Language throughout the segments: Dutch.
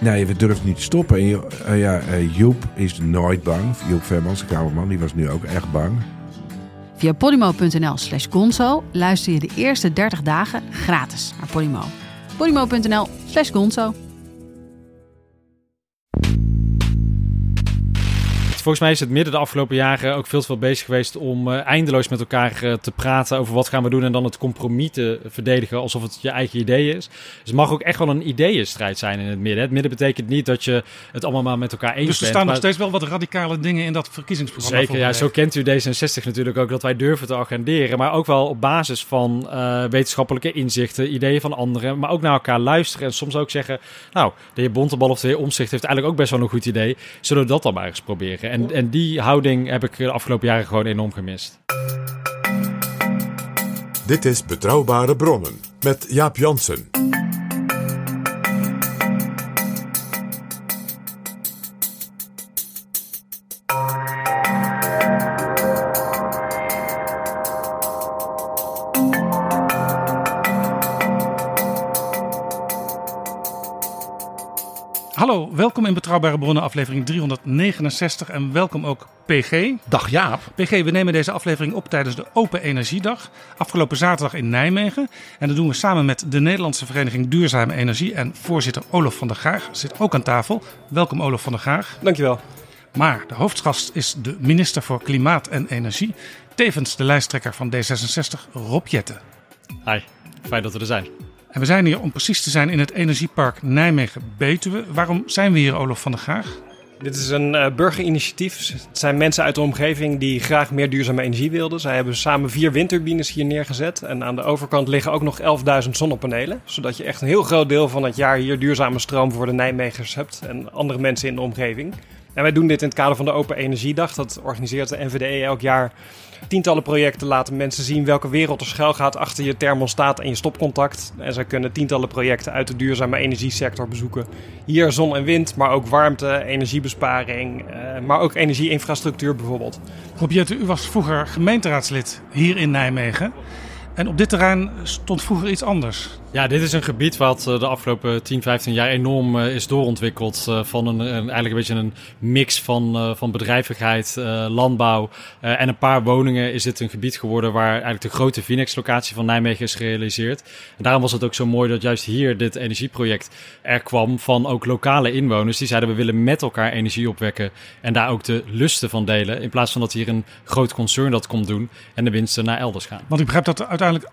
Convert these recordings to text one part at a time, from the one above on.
Nee, we durven niet te stoppen. En eh, ja, eh, Joep is nooit bang. Joep Vermans, de kamerman, die was nu ook echt bang. Via podimo.nl slash gonzo luister je de eerste 30 dagen gratis naar Podimo. podimo.nl slash gonzo. Volgens mij is het midden de afgelopen jaren ook veel te veel bezig geweest om eh, eindeloos met elkaar eh, te praten over wat gaan we doen en dan het compromis te verdedigen alsof het je eigen idee is. Dus het mag ook echt wel een ideeënstrijd zijn in het midden. Het midden betekent niet dat je het allemaal maar met elkaar eens Dus er bent. staan nog maar- steeds wel wat radicale dingen in dat verkiezingsprogramma. Zeker, ja, zo kent u D66 natuurlijk ook, dat wij durven te agenderen. Maar ook wel op basis van eh, wetenschappelijke inzichten, ideeën van anderen. Maar ook naar elkaar luisteren en soms ook zeggen... nou, de heer Bontebal of de heer Omzicht heeft eigenlijk ook best wel een goed idee. Zullen we dat dan maar eens proberen? En, en die houding heb ik de afgelopen jaren gewoon enorm gemist. Dit is Betrouwbare Bronnen met Jaap Jansen. Welkom in Betrouwbare Bronnen, aflevering 369. En welkom ook PG. Dag Jaap. PG, we nemen deze aflevering op tijdens de Open Energiedag. Afgelopen zaterdag in Nijmegen. En dat doen we samen met de Nederlandse Vereniging Duurzame Energie. En voorzitter Olof van der Gaag zit ook aan tafel. Welkom Olof van der Gaag. Dankjewel. Maar de hoofdgast is de minister voor Klimaat en Energie. Tevens de lijsttrekker van D66, Rob Jetten. Hi, fijn dat we er zijn. En we zijn hier om precies te zijn in het Energiepark Nijmegen-Betuwe. Waarom zijn we hier, Olof van der Gaag? Dit is een eh, burgerinitiatief. Het zijn mensen uit de omgeving die graag meer duurzame energie wilden. Zij hebben samen vier windturbines hier neergezet. En aan de overkant liggen ook nog 11.000 zonnepanelen. Zodat je echt een heel groot deel van het jaar hier duurzame stroom voor de Nijmegers hebt. En andere mensen in de omgeving. En wij doen dit in het kader van de Open Energiedag. Dat organiseert de NVDE elk jaar. Tientallen projecten laten mensen zien welke wereld er schuil gaat achter je thermostaat en je stopcontact. En zij kunnen tientallen projecten uit de duurzame energiesector bezoeken. Hier zon en wind, maar ook warmte, energiebesparing, eh, maar ook energieinfrastructuur bijvoorbeeld. Rob u was vroeger gemeenteraadslid hier in Nijmegen. En op dit terrein stond vroeger iets anders. Ja, dit is een gebied wat eh, de afgelopen 10, 15 jaar enorm eh, is doorontwikkeld. eh, Van een, eigenlijk een beetje een mix van, van bedrijvigheid, landbouw en een paar woningen is dit een gebied geworden waar eigenlijk de grote Vinex-locatie van Nijmegen is gerealiseerd. En daarom was het ook zo mooi dat juist hier dit energieproject er kwam van ook lokale inwoners. Die zeiden we willen met elkaar energie opwekken en daar ook de lusten van delen. In plaats van dat hier een groot concern dat komt doen en de winsten naar elders gaan. Want ik begrijp dat er uiteindelijk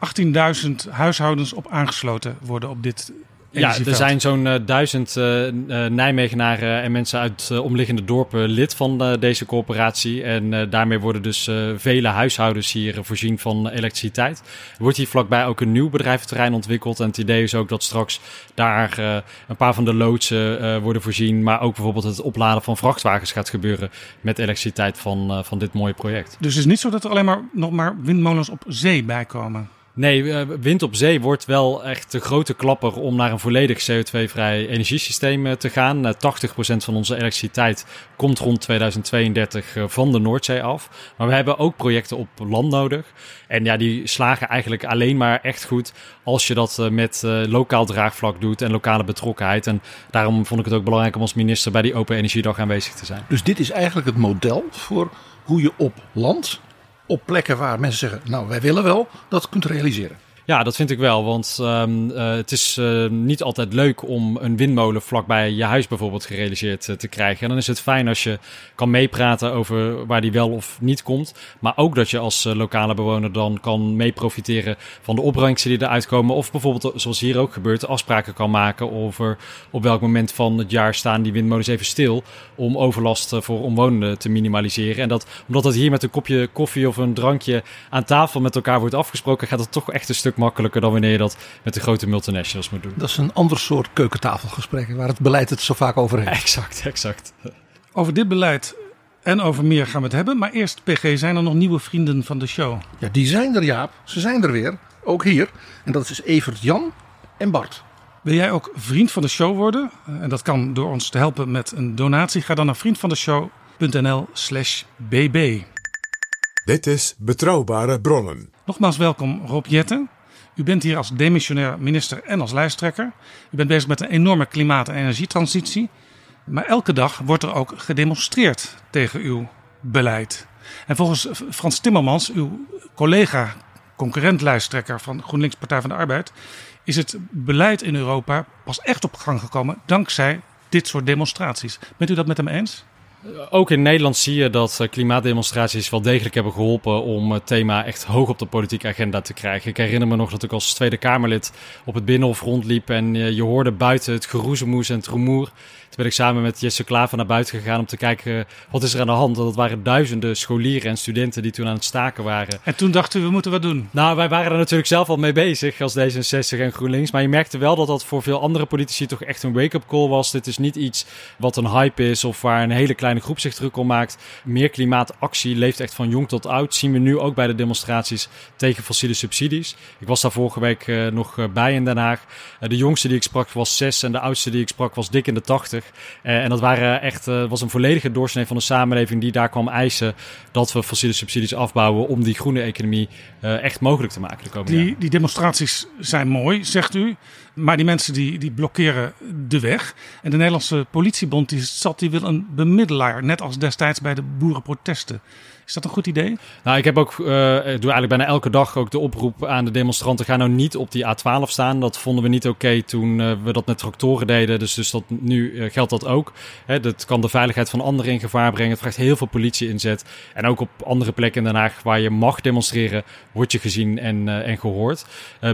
18.000 huishoudens op aangesloten worden op dit Ja, er zijn zo'n eh, duizend eh, eh, Nijmegenaren en mensen uit omliggende dorpen lid van deze corporatie. En daarmee worden dus vele huishoudens hier voorzien van elektriciteit. Er wordt hier vlakbij ook een nieuw bedrijventerrein ontwikkeld. En het idee is ook dat straks daar een paar van de loodsen worden voorzien. Maar ook bijvoorbeeld het opladen van vrachtwagens gaat gebeuren met elektriciteit van, van dit mooie project. Dus het is niet zo dat er alleen maar nog maar windmolens op zee bij komen. Nee, eh, wind op zee wordt wel echt de grote klapper om naar een volledig CO2-vrij energiesysteem eh, te gaan. Eh, 80% van onze elektriciteit komt rond 2032 eh, van de Noordzee af. Maar we hebben ook projecten op land nodig. En ja, die slagen eigenlijk alleen maar echt goed als je dat eh, met eh, lokaal draagvlak doet en lokale betrokkenheid. En daarom vond ik het ook belangrijk om als minister bij die Open Energiedag aanwezig te zijn. Dus dit is eigenlijk het model voor hoe je op land, op plekken waar mensen zeggen, nou wij willen wel, dat kunt realiseren. Ja, dat vind ik wel. Want eh, het is eh, niet altijd leuk om een windmolen vlakbij je huis bijvoorbeeld gerealiseerd eh, te krijgen. En dan is het fijn als je kan meepraten over waar die wel of niet komt. Maar ook dat je als lokale bewoner dan kan meeprofiteren van de opbrengsten die eruit komen. Of bijvoorbeeld, zoals hier ook gebeurt, afspraken kan maken over op welk moment van het jaar staan die windmolens even stil. Om overlast voor omwonenden te minimaliseren. En dat, omdat het hier met een kopje koffie of een drankje aan tafel met elkaar wordt afgesproken, gaat het toch echt een stuk makkelijker dan wanneer je dat met de grote multinationals moet doen. Dat is een ander soort keukentafelgesprekken waar het beleid het zo vaak over heeft. Exact, exact. Over dit beleid en over meer gaan we het hebben. Maar eerst, PG, zijn er nog nieuwe vrienden van de show? Ja, die zijn er, Jaap. Ze zijn er weer. Ook hier. En dat is Evert Jan en Bart. Wil jij ook vriend van de show worden? En dat kan door ons te helpen met een donatie. Ga dan naar vriendvandeshow.nl slash bb. Dit is Betrouwbare Bronnen. Nogmaals welkom Rob Jetten. U bent hier als demissionair minister en als lijsttrekker. U bent bezig met een enorme klimaat- en energietransitie. Maar elke dag wordt er ook gedemonstreerd tegen uw beleid. En volgens Frans Timmermans, uw collega, concurrent lijsttrekker van GroenLinks Partij van de Arbeid, is het beleid in Europa pas echt op gang gekomen dankzij dit soort demonstraties. Bent u dat met hem eens? Ook in Nederland zie je dat eh, klimaatdemonstraties wel degelijk hebben geholpen om het thema echt hoog op de politieke agenda te krijgen. Ik herinner me nog dat ik als Tweede Kamerlid op het Binnenhof rondliep en eh, je hoorde buiten het geroezemoes en het rumoer. Toen ben ik samen met Jesse Klaver naar buiten gegaan om te kijken eh, wat is er aan de hand. Dat waren duizenden scholieren en studenten die toen aan het staken waren. En toen dachten we, we moeten wat doen. Nou, wij waren er natuurlijk zelf al mee bezig als D66 en GroenLinks. Maar je merkte wel dat dat voor veel andere politici toch echt een wake-up call was. Dit is niet iets wat een hype is of waar een hele kleine groep zich druk om maakt. Meer klimaatactie leeft echt van jong tot oud. Zien we nu ook bij de demonstraties tegen fossiele subsidies. Ik was daar vorige week uh, nog uh, bij in Den Haag. De jongste die ik sprak was zes en de oudste die ik sprak was dik in de tachtig. En dat waren echt, was een volledige doorsnee van de samenleving die daar kwam eisen dat we fossiele subsidies afbouwen om die groene economie echt mogelijk te maken de komende Die, die demonstraties zijn mooi, zegt u. Maar die mensen die, die blokkeren de weg. En de Nederlandse politiebond die zat, die wil een bemiddelaar. Net als destijds bij de boerenprotesten. Is dat een goed idee? Nou, ik heb ook, uh, doe eigenlijk bijna elke dag ook de oproep aan de demonstranten. Ga nou niet op die A12 staan. Dat vonden we niet oké toen uh, we dat met tractoren deden. Dus, dus dat, nu uh, geldt dat ook. Hè, dat kan de veiligheid van anderen in gevaar brengen. Het vraagt heel veel politie inzet. En ook op andere plekken in Den Haag waar je mag demonstreren, word je gezien en, en gehoord.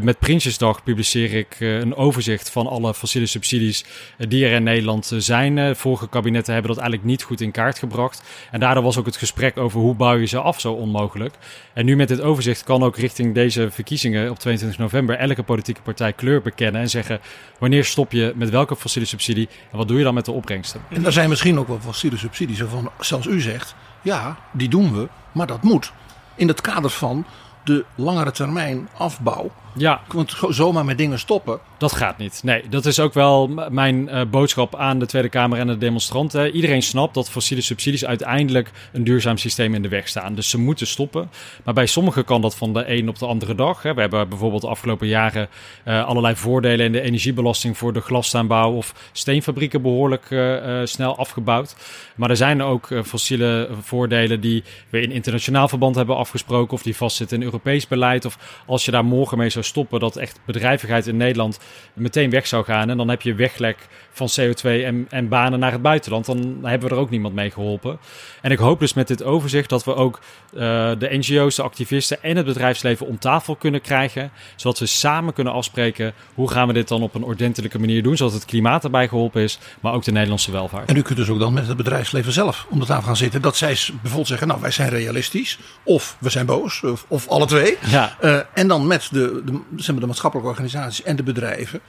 met Prinsjesdag publiceer ik een overzicht van alle fossiele subsidies die er in Nederland zijn. vorige kabinetten hebben dat eigenlijk niet goed in kaart gebracht. En daardoor was ook het gesprek over hoe bouw je ze af zo onmogelijk. En nu met dit overzicht kan ook richting deze verkiezingen op 22 november elke politieke partij kleur bekennen en zeggen wanneer stop je met welke fossiele subsidie en wat doe je dan met de opbrengsten. En er zijn misschien ook wel fossiele subsidies waarvan zelfs u zegt, ja, die doen we, maar dat moet in het kader van de langere termijn afbouw. Ja. Want zomaar met dingen stoppen. Dat gaat niet. Nee, dat is ook wel mijn uh, boodschap aan de Tweede Kamer en de demonstranten. Iedereen snapt dat fossiele subsidies uiteindelijk een duurzaam systeem in de weg staan. Dus ze moeten stoppen. Maar bij sommigen kan dat van de een op de andere dag. Hè. We hebben bijvoorbeeld de afgelopen jaren uh, allerlei voordelen in de energiebelasting voor de glastuinbouw of steenfabrieken behoorlijk uh, snel afgebouwd. Maar er zijn ook fossiele voordelen die we in internationaal verband hebben afgesproken of die vastzitten in Europees beleid. Of als je daar morgen mee zou stoppen, dat echt bedrijvigheid in Nederland meteen weg zou gaan. En dan heb je weglek van CO2 en, en banen naar het buitenland. Dan hebben we er ook niemand mee geholpen. En ik hoop dus met dit overzicht dat we ook uh, de NGO's, de activisten en het bedrijfsleven om tafel kunnen krijgen. Zodat we samen kunnen afspreken hoe gaan we dit dan op een ordentelijke manier doen. Zodat het klimaat erbij geholpen is, maar ook de Nederlandse welvaart. En u kunt dus ook dan met het bedrijfsleven zelf om de tafel gaan zitten. Dat zij bijvoorbeeld zeggen, nou wij zijn realistisch. Of we zijn boos. Of, of alle twee. Ja. Uh, en dan met de, de, zeg maar, de maatschappelijke organisaties en de bedrijven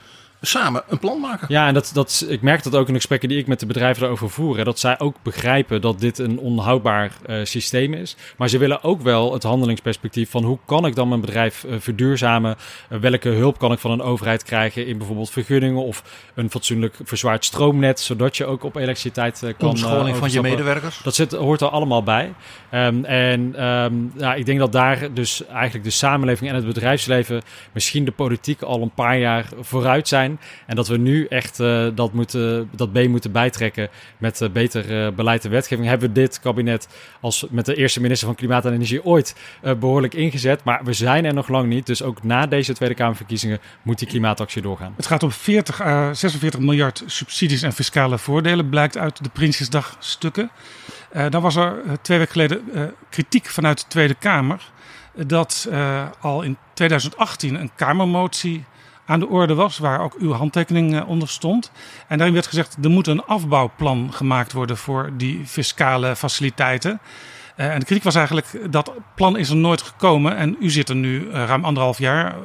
samen een plan maken. Ja, en dat, dat, ik merk dat ook in de gesprekken die ik met de bedrijven erover voer. Hè, dat zij ook begrijpen dat dit een onhoudbaar uh, systeem is. Maar ze willen ook wel het handelingsperspectief van hoe kan ik dan mijn bedrijf uh, verduurzamen? Uh, welke hulp kan ik van een overheid krijgen in bijvoorbeeld vergunningen of een fatsoenlijk verzwaard stroomnet, zodat je ook op elektriciteit kan. Omscholing van je medewerkers. Dat zit, hoort er allemaal bij. Um, en um, ja, ik denk dat daar dus eigenlijk de samenleving en het bedrijfsleven, misschien de politiek al een paar jaar vooruit zijn. En dat we nu echt uh, dat, moeten, dat B moeten bijtrekken met uh, beter uh, beleid en wetgeving. Hebben we dit kabinet als met de eerste minister van Klimaat en Energie ooit behoorlijk ingezet. Maar we zijn er nog lang niet. Dus ook na deze Tweede Kamerverkiezingen moet die klimaatactie doorgaan. Het gaat om 40 à 46 miljard subsidies en fiscale voordelen, blijkt uit de Prinsjesdag stukken. dan was er twee weken geleden kritiek vanuit de Tweede Kamer. Dat al in 2018 een Kamermotie aan de orde was, waar ook uw handtekening onder stond. En daarin werd gezegd, er moet een afbouwplan gemaakt worden voor die fiscale faciliteiten. Uh, en de kritiek was eigenlijk, dat plan is er nooit gekomen en u zit er nu uh, ruim anderhalf jaar.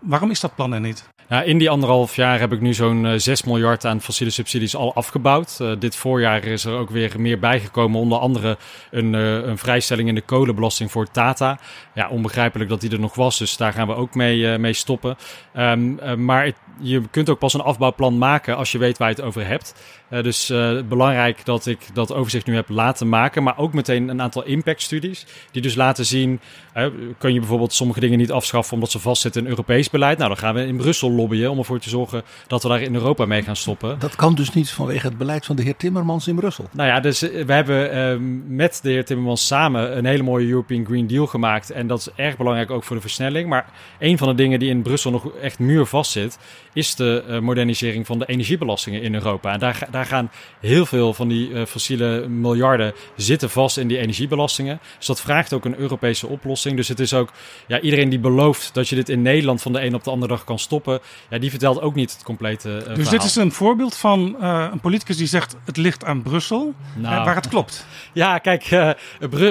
waarom is dat plan er niet? In die anderhalf jaar heb ik nu zo'n eh 6 miljard aan fossiele subsidies al afgebouwd. Eh, dit voorjaar is er ook weer meer bijgekomen. Onder andere een, eh, een vrijstelling in de kolenbelasting voor Tata. Ja, onbegrijpelijk dat die er nog was, dus daar gaan we ook mee, eh, mee stoppen. Ehm, eh, maar je kunt ook pas een afbouwplan maken als je weet waar je het over hebt. Eh, dus eh, belangrijk dat ik dat overzicht nu heb laten maken. Maar ook meteen een aantal impactstudies. Die dus laten zien. eh, kun je bijvoorbeeld sommige dingen niet afschaffen omdat ze vastzitten in Europees beleid? Nou, dan gaan we in Brussel lobbyen om ervoor te zorgen dat we daar in Europa mee gaan stoppen. Dat kan dus niet vanwege het beleid van de heer Timmermans in Brussel. Nou ja, dus we hebben eh, met de heer Timmermans samen een hele mooie European Green Deal gemaakt. En dat is erg belangrijk ook voor de versnelling. Maar een van de dingen die in Brussel nog echt muurvast zit, is de modernisering van de energiebelastingen in Europa. En daar, ga- daar gaan heel veel van die eh, fossiele miljarden zitten vast in die energiebelastingen. Dus dat vraagt ook een Europese oplossing. Dus het is ook, ja, iedereen die belooft dat je dit in Nederland van de een op de andere dag kan stoppen, ja, die vertelt ook niet het complete eh, Dus verhaal. dit is een voorbeeld van eh, een politicus die zegt het ligt aan Brussel, Nou. waar het klopt. Ja, kijk, eh,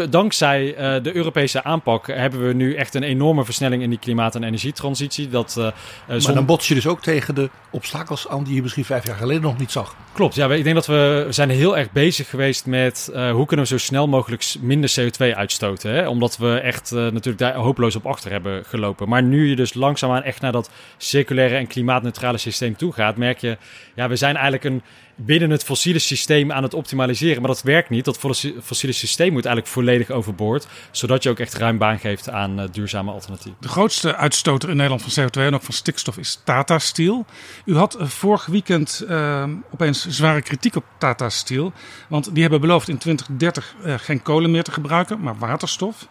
dankzij eh, de Europese aanpak hebben we nu echt een enorme versnelling in die klimaat- en energietransitie. Dat, Maar dan bots je dus ook tegen de obstakels aan die je misschien vijf jaar geleden nog niet zag. Klopt, ja, ik denk dat we we zijn heel erg bezig geweest met eh, hoe kunnen we zo snel mogelijk minder CO2 uitstoten. Hè? Omdat we echt eh, natuurlijk daar hopeloos op achter hebben gelopen. Maar nu je dus langzaamaan echt naar dat circulaire en klimaatneutrale systeem toe gaat, merk je, ja, we zijn eigenlijk een binnen het fossiele systeem aan het optimaliseren. Maar dat werkt niet. Dat fossi- fossiele systeem moet eigenlijk volledig overboord, zodat je ook echt ruim baan geeft aan eh, duurzame alternatieven. De grootste uitstoter in Nederland van CO2 en ook van stikstof is Tata Steel. U had eh, vorig weekend eh, opeens zware kritiek op Tata Steel. Want die hebben beloofd in 2030 eh, geen kolen meer te gebruiken, maar waterstof.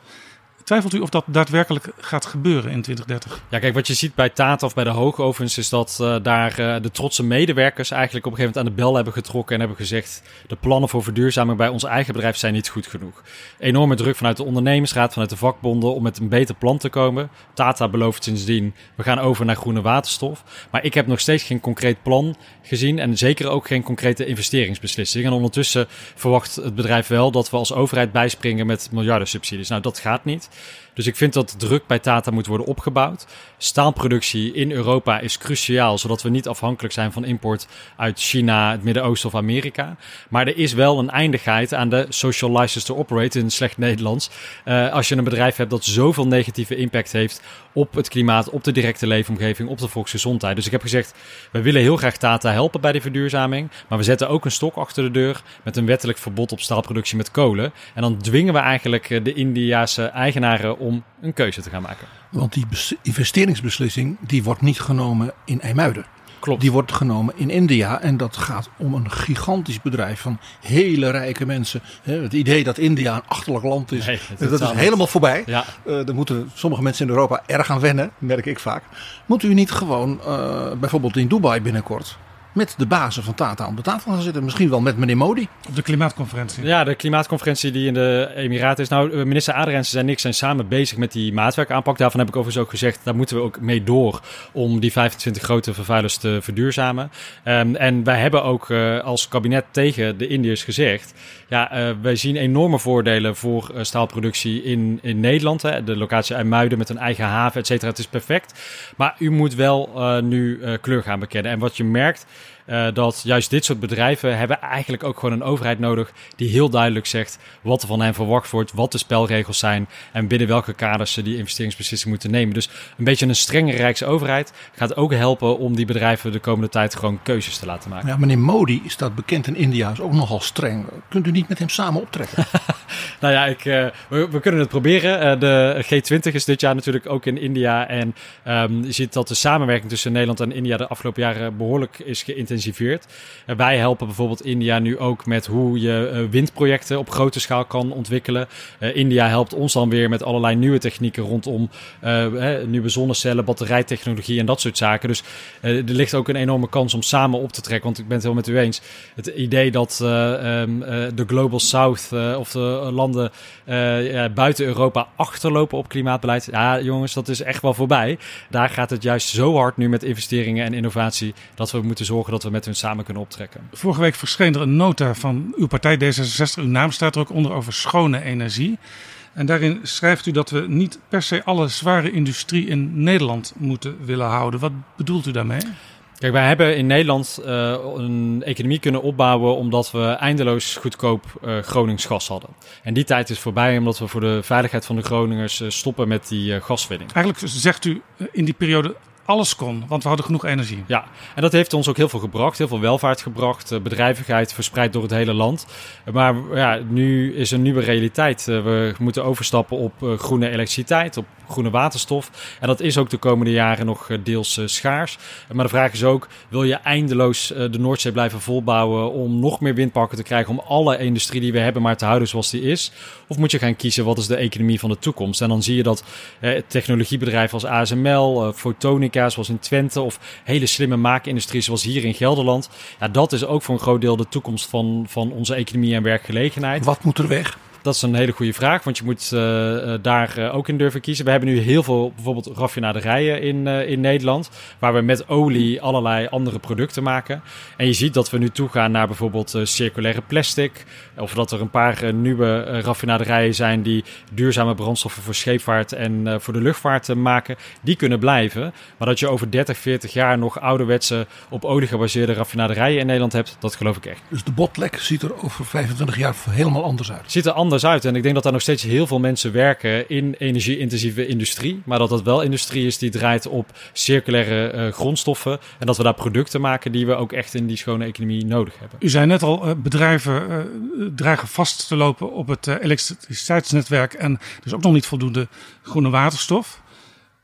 Twijfelt u of dat daadwerkelijk gaat gebeuren in 2030? Ja, kijk, wat je ziet bij Tata of bij de hoogovens is dat eh, daar eh, de trotse medewerkers eigenlijk op een gegeven moment aan de bel hebben getrokken en hebben gezegd: de plannen voor verduurzaming bij ons eigen bedrijf zijn niet goed genoeg. Enorme druk vanuit de ondernemersraad, vanuit de vakbonden om met een beter plan te komen. Tata belooft sindsdien: we gaan over naar groene waterstof. Maar ik heb nog steeds geen concreet plan gezien en zeker ook geen concrete investeringsbeslissing. En ondertussen verwacht het bedrijf wel dat we als overheid bijspringen met miljarden subsidies. Nou, dat gaat niet. Dus ik vind dat druk bij Tata moet worden opgebouwd. Staalproductie in Europa is cruciaal, zodat we niet afhankelijk zijn van import uit China, het Midden-Oosten of Amerika. Maar er is wel een eindigheid aan de social license to operate in slecht Nederlands. Eh, als je een bedrijf hebt dat zoveel negatieve impact heeft op het klimaat, op de directe leefomgeving, op de volksgezondheid. Dus ik heb gezegd, we willen heel graag Tata helpen bij de verduurzaming. Maar we zetten ook een stok achter de deur met een wettelijk verbod op staalproductie met kolen. En dan dwingen we eigenlijk eh, de Indiase eigenaren om een keuze te gaan maken. Want die bes- investeringsbeslissing die wordt niet genomen in IJmuiden. Klopt. Die wordt genomen in India. En dat gaat om een gigantisch bedrijf van hele rijke mensen. Het idee dat India een achterlijk land is, Nee, dat is helemaal voorbij. Ja. Eh, daar moeten sommige mensen in Europa erg aan wennen, merk ik vaak. Moet u niet gewoon eh, bijvoorbeeld in Dubai binnenkort met de bazen van Tata om de tafel gaan zitten? Misschien wel met meneer Modi. Op de klimaatconferentie. Ja, de klimaatconferentie die in de Emiraten is. Nou, eh, minister Adriaanse en ik zijn samen bezig met die maatwerkaanpak. Daarvan heb ik overigens ook gezegd, daar moeten we ook mee door om die 25 grote vervuilers te verduurzamen. Ehm, en wij hebben ook eh, als kabinet tegen de Indiërs gezegd, ja, eh, wij zien enorme voordelen voor eh, staalproductie in, in Nederland. Hè. De locatie IJmuiden met een eigen haven, et cetera. Het is perfect. Maar u moet wel eh, nu kleur gaan bekennen. En wat je merkt, eh, dat juist dit soort bedrijven hebben eigenlijk ook gewoon een overheid nodig die heel duidelijk zegt wat er van hen verwacht wordt, wat de spelregels zijn en binnen welke kaders ze die investeringsbeslissing moeten nemen. Dus een beetje een strenge rijksoverheid gaat ook helpen om die bedrijven de komende tijd gewoon keuzes te laten maken. Ja, meneer Modi staat bekend in India, is ook nogal streng. Kunt u niet met hem samen optrekken? Nou ja, ik, eh, we, we kunnen het proberen. Eh, de G20 is dit jaar natuurlijk ook in India. En ehm, je ziet dat de samenwerking tussen Nederland en India de afgelopen jaren behoorlijk is geïntensiveerd. En wij helpen bijvoorbeeld India nu ook met hoe je eh, windprojecten op grote schaal kan ontwikkelen. Eh, India helpt ons dan weer met allerlei nieuwe technieken rondom eh, nieuwe zonnecellen, batterijtechnologie en dat soort zaken. Dus er ligt ook een enorme kans om samen op te trekken. Want ik ben het wel met u eens. Het idee dat eh, ehm, eh, de Global South of de landen buiten Europa achterlopen op klimaatbeleid. Ja, jongens, dat is echt wel voorbij. Daar gaat het juist zo hard nu met investeringen en innovatie dat we moeten zorgen dat we met hun samen kunnen optrekken. Vorige week verscheen er een nota van uw partij D66. Uw naam staat er ook onder over schone energie. En daarin schrijft u dat we niet per se alle zware industrie in Nederland moeten willen houden. Wat bedoelt u daarmee? Kijk, wij hebben in Nederland uh, een economie kunnen opbouwen omdat we eindeloos goedkoop uh, Gronings gas hadden. En die tijd is voorbij omdat we voor de veiligheid van de Groningers uh, stoppen met die gaswinning. Eigenlijk zegt u in die periode alles kon, want we hadden genoeg energie. Ja, en dat heeft ons ook heel veel gebracht, heel veel welvaart gebracht, bedrijvigheid verspreid door het hele land. Maar ja, nu is een nieuwe realiteit. We moeten overstappen op groene elektriciteit, op groene waterstof. En dat is ook de komende jaren nog deels schaars. Maar de vraag is ook, wil je eindeloos de Noordzee blijven volbouwen om nog meer windparken te krijgen, om alle industrie die we hebben maar te houden zoals die is? Of moet je gaan kiezen wat is de economie van de toekomst? En dan zie je dat eh, technologiebedrijven als ASML, eh, Photonica zoals in Twente of hele slimme maakindustrie zoals hier in Gelderland. Ja, dat is ook voor een groot deel de toekomst van, van onze economie en werkgelegenheid. Wat moet er weg? Dat is een hele goede vraag, want je moet uh, daar uh, ook in durven kiezen. We hebben nu heel veel bijvoorbeeld raffinaderijen in, in Nederland, waar we met olie allerlei andere producten maken. En je ziet dat we nu toegaan naar bijvoorbeeld circulaire plastic, of dat er een paar nieuwe raffinaderijen zijn die duurzame brandstoffen voor scheepvaart en voor de luchtvaart maken. Die kunnen blijven, maar dat je over 30, 40 jaar nog ouderwetse op olie gebaseerde raffinaderijen in Nederland hebt, dat geloof ik echt. Dus de botlek ziet er over 25 jaar helemaal anders uit? Ziet er anders uit. En ik denk dat daar nog steeds heel veel mensen werken in energie-intensieve industrie. Maar dat dat wel industrie is die draait op circulaire uh, grondstoffen. En dat we daar producten maken die we ook echt in die schone economie nodig hebben. U zei net al, uh, bedrijven uh, dreigen vast te lopen op het elektriciteitsnetwerk. En is ook nog niet voldoende groene waterstof.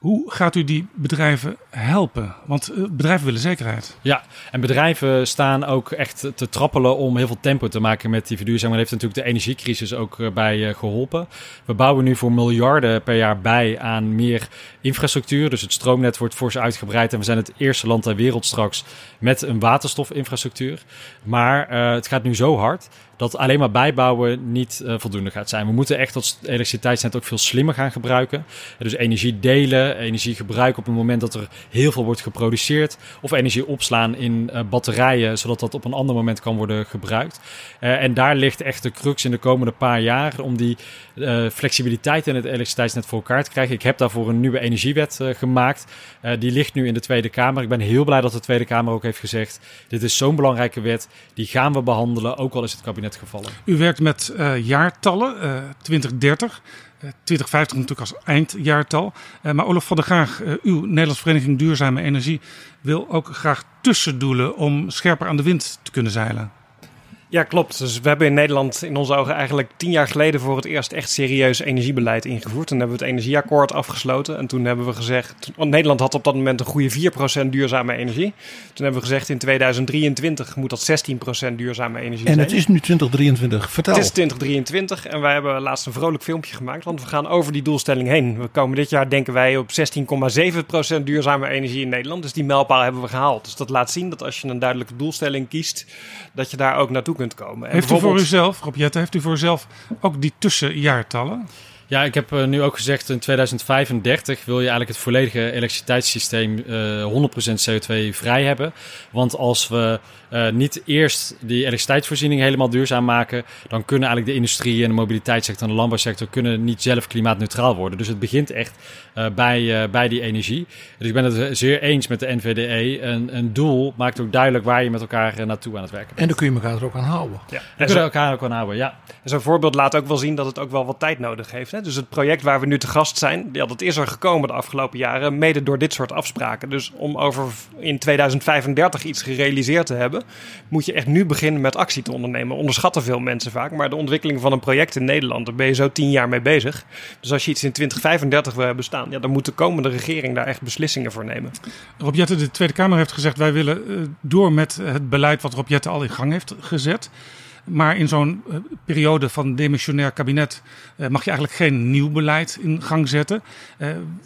Hoe gaat u die bedrijven helpen? Want eh, bedrijven willen zekerheid. Ja, en bedrijven staan ook echt te trappelen om heel veel tempo te maken met die verduurzaming. Daar heeft natuurlijk de energiecrisis ook eh, bij eh, geholpen. We bouwen nu voor miljarden per jaar bij aan meer infrastructuur. Dus het stroomnet wordt fors uitgebreid. En we zijn het eerste land ter wereld straks met een waterstofinfrastructuur. Maar het gaat nu zo hard dat alleen maar bijbouwen niet uh, voldoende gaat zijn. We moeten echt dat elektriciteitsnet ook veel slimmer gaan gebruiken. Dus energie delen, energie gebruiken op het moment dat er heel veel wordt geproduceerd. Of energie opslaan in uh, batterijen, zodat dat op een ander moment kan worden gebruikt. En daar ligt echt de crux in de komende paar jaar om die flexibiliteit in het elektriciteitsnet voor elkaar te krijgen. Ik heb daarvoor een nieuwe energiewet gemaakt. die ligt nu in de Tweede Kamer. Ik ben heel blij dat de Tweede Kamer ook heeft gezegd: dit is zo'n belangrijke wet, die gaan we behandelen, ook al is het kabinet gevallen. U werkt met jaartallen, uh, 2030. Uh, 2050 natuurlijk als eindjaartal. Maar Olaf van der Graag, uw Nederlandse Vereniging Duurzame Energie, wil ook graag tussendoelen om scherper aan de wind te kunnen zeilen. Ja, klopt. Dus we hebben in Nederland in onze ogen eigenlijk tien jaar geleden voor het eerst echt serieus energiebeleid ingevoerd. Toen hebben we het energieakkoord afgesloten. En toen hebben we gezegd, want Nederland had op dat moment een goede 4% duurzame energie. Toen hebben we gezegd in 2023 moet dat 16% duurzame energie en zijn. En het is nu 2023, vertel. Het is 2023 en wij hebben laatst een vrolijk filmpje gemaakt, want we gaan over die doelstelling heen. We komen dit jaar denken wij op 16,7% duurzame energie in Nederland. Dus die mijlpaal hebben we gehaald. Dus dat laat zien dat als je een duidelijke doelstelling kiest, dat je daar ook naartoe kunt komen. En heeft u voor uzelf, Rob Jette, heeft u voor uzelf ook die tussenjaartallen? Ja, ik heb uh, nu ook gezegd in 2035 wil je eigenlijk het volledige elektriciteitssysteem uh, 100% CO2 vrij hebben. Want als we uh, niet eerst die elektriciteitsvoorziening helemaal duurzaam maken, dan kunnen eigenlijk de industrie en de mobiliteitssector en de landbouwsector kunnen niet zelf klimaatneutraal worden. Dus het begint echt uh, bij, uh, bij die energie. Dus ik ben het zeer eens met de NVDE. Een, een doel maakt ook duidelijk waar je met elkaar naartoe aan het werken bent. En dan kun je elkaar er ook aan houden. Ja, dan kun je elkaar ook aan houden, ja. Zo'n voorbeeld laat ook wel zien dat het ook wel wat tijd nodig heeft. Hè? Dus het project waar we nu te gast zijn, ja, dat is er gekomen de afgelopen jaren, mede door dit soort afspraken. Dus om over in 2035 iets gerealiseerd te hebben, moet je echt nu beginnen met actie te ondernemen. Onderschatten veel mensen vaak, maar de ontwikkeling van een project in Nederland, daar ben je zo tien jaar mee bezig. Dus als je iets in 2035 wil hebben staan, ja, dan moet de komende regering daar echt beslissingen voor nemen. Rob Jette, de Tweede Kamer heeft gezegd, wij willen uh, door met het beleid wat Rob Jette al in gang heeft gezet. Maar in zo'n uh, periode van demissionair kabinet uh, mag je eigenlijk geen nieuw beleid in gang zetten.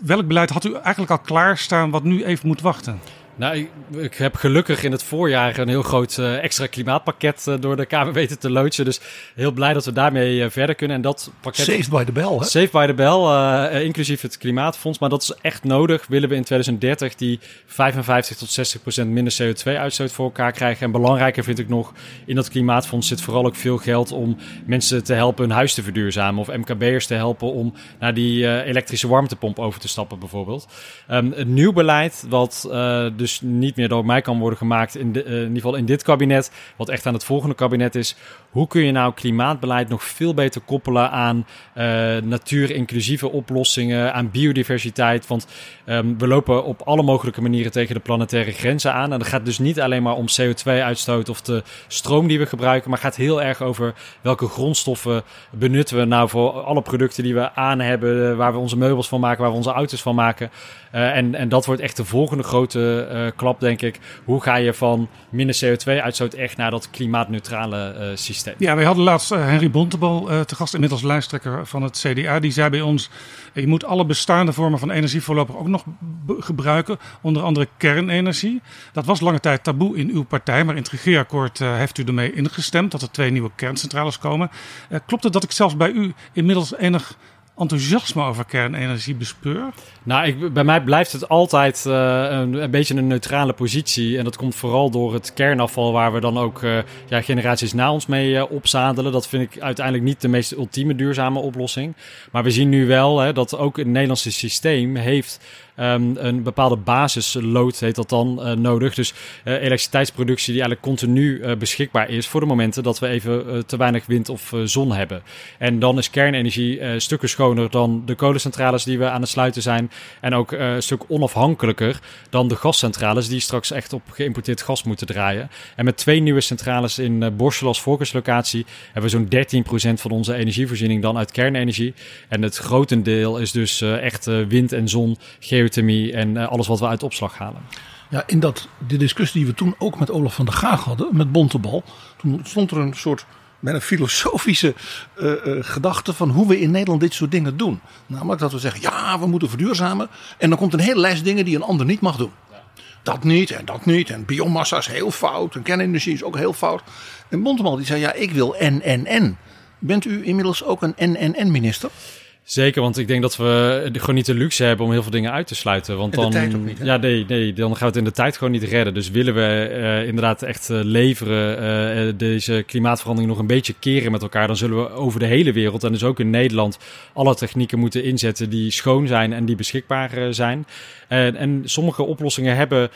Welk beleid had u eigenlijk al klaarstaan wat nu even moet wachten? Nou, ik, ik, heb gelukkig in het voorjaar een heel groot uh, extra klimaatpakket uh, door de Kamer weten te loodsen. Dus heel blij dat we daarmee uh, verder kunnen. En dat pakket... Saved by the bell, hè? Saved by the bell, inclusief het klimaatfonds. Maar dat is echt nodig. Willen we in 2030 die 55 tot 60 procent minder CO2-uitstoot voor elkaar krijgen. En belangrijker vind ik nog, in dat klimaatfonds zit vooral ook veel geld om mensen te helpen hun huis te verduurzamen. Of MKB'ers te helpen om naar die elektrische warmtepomp over te stappen bijvoorbeeld. Um, het nieuw beleid, wat dus dus niet meer door mij kan worden gemaakt, in, de, uh, in ieder geval in dit kabinet, wat echt aan het volgende kabinet is. Hoe kun je nou klimaatbeleid nog veel beter koppelen aan uh, natuur-inclusieve oplossingen, aan biodiversiteit? Want um, we lopen op alle mogelijke manieren tegen de planetaire grenzen aan. En dat gaat dus niet alleen maar om CO2-uitstoot of de stroom die we gebruiken, maar gaat heel erg over welke grondstoffen benutten we nou voor alle producten die we aan hebben, waar we onze meubels van maken, waar we onze auto's van maken. Uh, en, en dat wordt echt de volgende grote klap, denk ik. Hoe ga je van minder CO2-uitstoot echt naar dat klimaatneutrale uh, Ja, wij hadden laatst Henry Bontebal te gast, inmiddels lijsttrekker van het CDA. Die zei bij ons, je moet alle bestaande vormen van energie voorlopig ook nog gebruiken. Onder andere kernenergie. Dat was lange tijd taboe in uw partij, maar in het regeerakkoord heeft u ermee ingestemd dat er twee nieuwe kerncentrales komen. klopt het dat ik zelfs bij u inmiddels enig enthousiasme over kernenergie bespeur? Nou, ik, bij mij blijft het altijd uh, een, beetje een neutrale positie. En dat komt vooral door het kernafval, waar we dan ook uh, ja, generaties na ons mee uh, opzadelen. Dat vind ik uiteindelijk niet de meest ultieme duurzame oplossing. Maar we zien nu wel hè, dat ook het Nederlandse systeem heeft um, een bepaalde basisload, heet dat dan, uh, nodig. Dus uh, elektriciteitsproductie die eigenlijk continu uh, beschikbaar is voor de momenten dat we even te weinig wind of zon hebben. En dan is kernenergie stukken schoner dan de kolencentrales die we aan het sluiten zijn. En ook een stuk onafhankelijker dan de gascentrales die straks echt op geïmporteerd gas moeten draaien. En met twee nieuwe centrales in uh, Borstel als voorkeurslocatie hebben we zo'n 13% van onze energievoorziening dan uit kernenergie. En het grotendeel is dus echt wind en zon, en uh, alles wat we uit opslag halen. Ja, in dat, de discussie die we toen ook met Olaf van der Gaag hadden, met Bontebal, toen stond er een soort een filosofische uh, uh, gedachte van hoe we in Nederland dit soort dingen doen. Namelijk dat we zeggen, ja, we moeten verduurzamen. En dan komt een hele lijst dingen die een ander niet mag doen. Dat niet en dat niet. En biomassa is heel fout. En kernenergie is ook heel fout. En Bontebal die zei, ja, ik wil en, en, en. Bent u inmiddels ook een en, en, en minister? Zeker, want ik denk dat we gewoon niet de luxe hebben om heel veel dingen uit te sluiten. Want dan, niet, ja, nee, nee, dan gaan we het in de tijd gewoon niet redden. Dus willen we uh, inderdaad echt uh, leveren, uh, deze klimaatverandering nog een beetje keren met elkaar, dan zullen we over de hele wereld en dus ook in Nederland alle technieken moeten inzetten die schoon zijn en die beschikbaar zijn. En, en sommige oplossingen hebben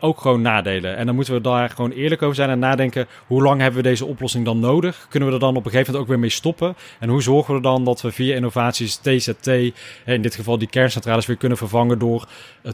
ook gewoon nadelen. En dan moeten we daar gewoon eerlijk over zijn en nadenken, hoe lang hebben we deze oplossing dan nodig? Kunnen we er dan op een gegeven moment ook weer mee stoppen? En hoe zorgen we dan dat we via innovaties TZT, in dit geval die kerncentrales, weer kunnen vervangen door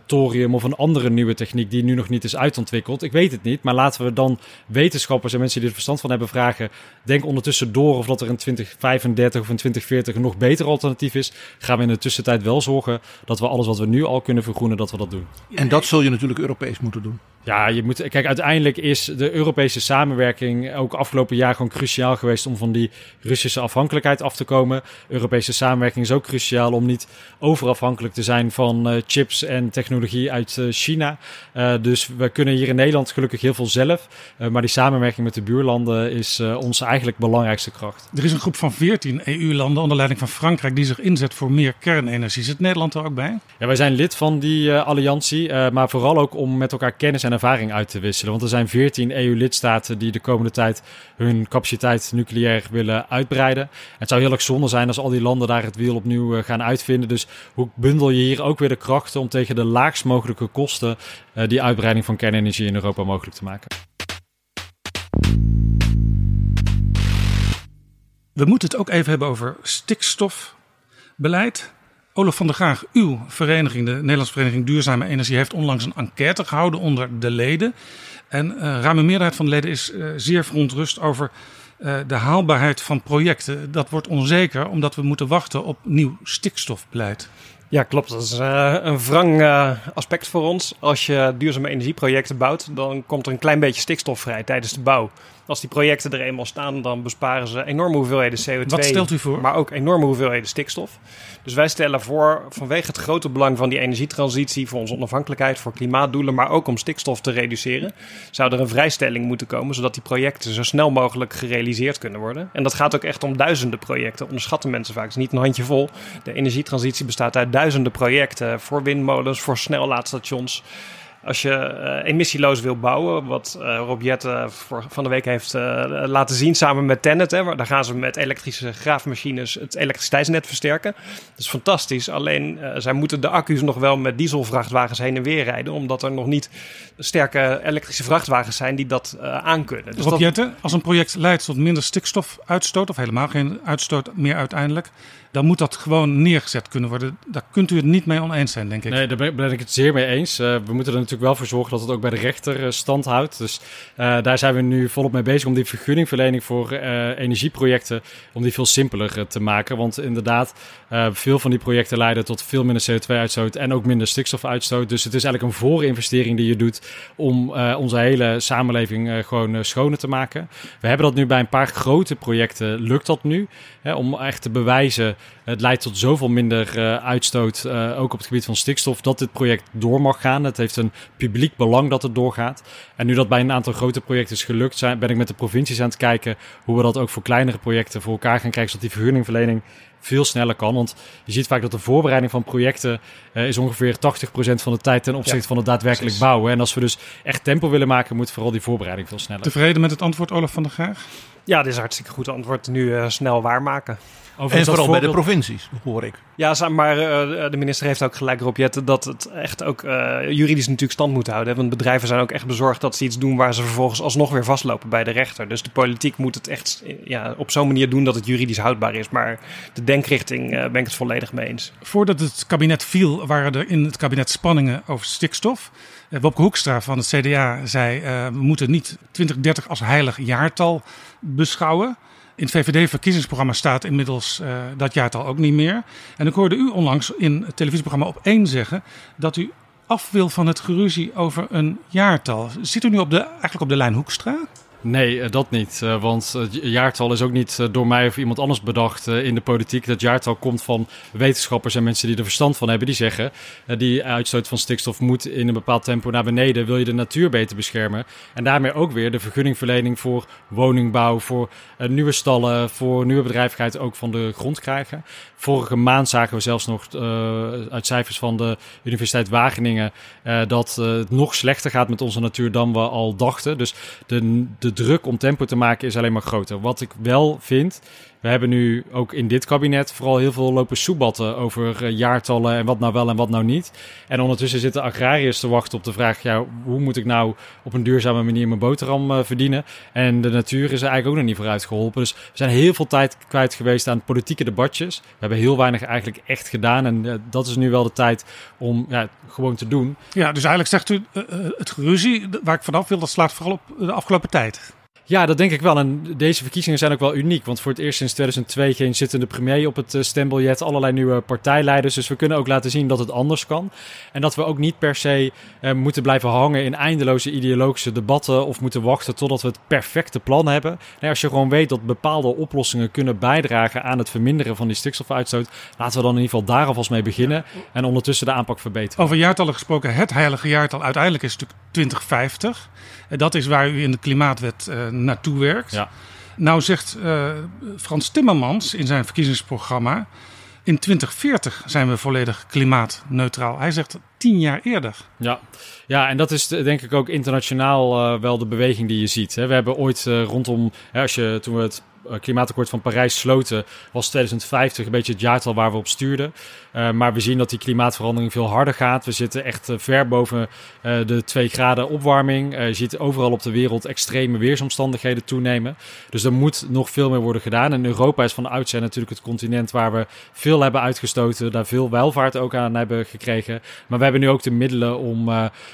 thorium of een andere nieuwe techniek die nu nog niet is uitontwikkeld. Ik weet het niet, maar laten we dan wetenschappers en mensen die er verstand van hebben vragen. Denk ondertussen door of dat er in 2035 of in 2040 een nog beter alternatief is. Gaan we in de tussentijd wel zorgen dat we alles wat we nu al kunnen vergroenen, we dat doen. En dat zul je natuurlijk Europees moeten doen. Ja, je moet, kijk, uiteindelijk is de Europese samenwerking ook afgelopen jaar gewoon cruciaal geweest om van die Russische afhankelijkheid af te komen. Europese samenwerking is ook cruciaal om niet overafhankelijk te zijn van uh, chips en technologie uit uh, China. Uh, dus we kunnen hier in Nederland gelukkig heel veel zelf. maar die samenwerking met de buurlanden is onze eigenlijk belangrijkste kracht. Er is een groep van 14 EU-landen onder leiding van Frankrijk die zich inzet voor meer kernenergie. Zit Nederland er ook bij? Ja, wij zijn lid van die alliantie, maar vooral ook om met elkaar kennis en ervaring uit te wisselen. Want er zijn 14 EU-lidstaten die de komende tijd hun capaciteit nucleair willen uitbreiden. Het zou heel erg zonde zijn als al die landen daar het wiel opnieuw eh, gaan uitvinden. Dus hoe bundel je hier ook weer de krachten om tegen de laagst mogelijke kosten uh, die uitbreiding van kernenergie in Europa mogelijk te maken? We moeten het ook even hebben over stikstofbeleid. Olaf van der Graag, uw vereniging, de Nederlandse Vereniging Duurzame Energie, heeft onlangs een enquête gehouden onder de leden. En uh, ruime meerderheid van de leden is uh, zeer verontrust over uh, de haalbaarheid van projecten. Dat wordt onzeker omdat we moeten wachten op nieuw stikstofbeleid. Ja, klopt. Dat is een wrang aspect voor ons. Als je duurzame energieprojecten bouwt, dan komt er een klein beetje stikstof vrij tijdens de bouw. Als die projecten er eenmaal staan, dan besparen ze enorme hoeveelheden CO2. Wat stelt u voor? Maar ook enorme hoeveelheden stikstof. Dus wij stellen voor, vanwege het grote belang van die energietransitie, voor onze onafhankelijkheid, voor klimaatdoelen, maar ook om stikstof te reduceren, zou er een vrijstelling moeten komen, zodat die projecten zo snel mogelijk gerealiseerd kunnen worden. En dat gaat ook echt om duizenden projecten, onderschatten mensen vaak. Het is niet een handje vol. De energietransitie bestaat uit duizenden projecten voor windmolens, voor snellaadstations. Als je uh, emissieloos wil bouwen, wat uh, Rob Jette van de week heeft uh, laten zien samen met Tennet. Hè, daar gaan ze met elektrische graafmachines het elektriciteitsnet versterken. Dat is fantastisch. Alleen zij moeten de accu's nog wel met dieselvrachtwagens heen en weer rijden. Omdat er nog niet sterke elektrische vrachtwagens zijn die dat aankunnen. Dus Rob dat... Jette, als een project leidt tot minder stikstofuitstoot, of helemaal geen uitstoot meer uiteindelijk dan moet dat gewoon neergezet kunnen worden. Daar kunt u het niet mee oneens zijn, denk ik. Nee, daar ben, ik het zeer mee eens. Uh, we moeten er natuurlijk wel voor zorgen dat het ook bij de rechter uh, stand houdt. Dus uh, daar zijn we nu volop mee bezig om die vergunningverlening voor energieprojecten, om die veel simpeler te maken. Want inderdaad, veel van die projecten leiden tot veel minder CO2-uitstoot en ook minder stikstofuitstoot. Dus het is eigenlijk een voorinvestering die je doet om onze hele samenleving gewoon schoner te maken. We hebben dat nu bij een paar grote projecten, lukt dat nu, hè, om echt te bewijzen het leidt tot zoveel minder uh, uitstoot, uh, ook op het gebied van stikstof, dat dit project door mag gaan. Het heeft een publiek belang dat het doorgaat. En nu dat bij een aantal grote projecten is gelukt, zijn, ben ik met de provincies aan het kijken hoe we dat ook voor kleinere projecten voor elkaar gaan krijgen, zodat die vergunningverlening veel sneller kan. Want je ziet vaak dat de voorbereiding van projecten uh, is ongeveer 80% van de tijd ten opzichte van het daadwerkelijk precies. bouwen. En als we dus echt tempo willen maken, moet vooral die voorbereiding veel sneller. Tevreden met het antwoord, Olaf van der Graag? Ja, dit is hartstikke goed antwoord. Nu uh, snel waarmaken. En vooral bij de provincies, hoor ik. Ja, maar uh, de minister heeft ook gelijk erop, Jette, dat het echt ook uh, juridisch natuurlijk stand moet houden. Want bedrijven zijn ook echt bezorgd dat ze iets doen waar ze vervolgens alsnog weer vastlopen bij de rechter. Dus de politiek moet het echt ja, op zo'n manier doen dat het juridisch houdbaar is. Maar de denkrichting uh, ben ik het volledig mee eens. Voordat het kabinet viel, waren er in het kabinet spanningen over stikstof. Wopke Hoekstra van het CDA zei: we moeten niet 2030 als heilig jaartal beschouwen. In het VVD-verkiezingsprogramma staat inmiddels uh, dat jaartal ook niet meer. En ik hoorde u onlangs in het televisieprogramma op één zeggen dat u af wil van het geruzie over een jaartal. Zit u nu op de, eigenlijk op de lijn Hoekstra? Nee, eh, dat niet. Eh, want het jaartal is ook niet eh, door mij of iemand anders bedacht in de politiek. Dat jaartal komt van wetenschappers en mensen die er verstand van hebben. Die zeggen, die uitstoot van stikstof moet in een bepaald tempo naar beneden. Wil je de natuur beter beschermen? En daarmee ook weer de vergunningverlening voor woningbouw, voor nieuwe stallen, voor nieuwe bedrijvigheid ook van de grond krijgen. Vorige maand zagen we zelfs nog uit cijfers van de Universiteit Wageningen dat het nog slechter gaat met onze natuur dan we al dachten. Dus de de druk om tempo te maken is alleen maar groter. Wat ik wel vind, we hebben nu ook in dit kabinet vooral heel veel lopen soebatten over uh, jaartallen en wat nou wel en wat nou niet. En ondertussen zitten agrariërs te wachten op de vraag, ja, hoe moet ik nou op een duurzame manier mijn boterham uh, verdienen? En de natuur is er eigenlijk ook nog niet vooruit geholpen. Dus we zijn heel veel tijd kwijt geweest aan politieke debatjes. We hebben heel weinig eigenlijk echt gedaan en uh, dat is nu wel de tijd om gewoon te doen. Ja, dus eigenlijk zegt u, het geruzie waar ik vanaf wil, dat slaat vooral op de afgelopen tijd. Ja, dat denk ik wel. En deze verkiezingen zijn ook wel uniek. Want voor het eerst sinds 2002 geen zittende premier op het eh, stembiljet. Allerlei nieuwe partijleiders. Dus we kunnen ook laten zien dat het anders kan. En dat we ook niet per se eh, moeten blijven hangen in eindeloze ideologische debatten. Of moeten wachten totdat we het perfecte plan hebben. Nee, als je gewoon weet dat bepaalde oplossingen kunnen bijdragen aan het verminderen van die stikstofuitstoot. Laten we dan in ieder geval daar alvast mee beginnen. En ondertussen de aanpak verbeteren. Over jaartallen gesproken. Het heilige jaartal uiteindelijk is natuurlijk 2050. Dat is waar u in de klimaatwet uh, naartoe werkt. Ja. Nou zegt uh, Frans Timmermans in zijn verkiezingsprogramma... in 2040 zijn we volledig klimaatneutraal. Hij zegt tien jaar eerder. Ja, ja en dat is denk ik ook internationaal uh, wel de beweging die je ziet. Hè. We hebben ooit rondom... Hè, als je, toen we het eh, klimaatakkoord van Parijs sloten, was 2050 een beetje het jaartal waar we op stuurden. Uh, maar we zien dat die klimaatverandering veel harder gaat. We zitten echt uh, ver boven uh, de 2 graden opwarming. je ziet overal op de wereld extreme weersomstandigheden toenemen. Dus er moet nog veel meer worden gedaan. En Europa is van oudsher natuurlijk het continent waar we veel hebben uitgestoten. Daar veel welvaart ook aan hebben gekregen. Maar we hebben nu ook de middelen om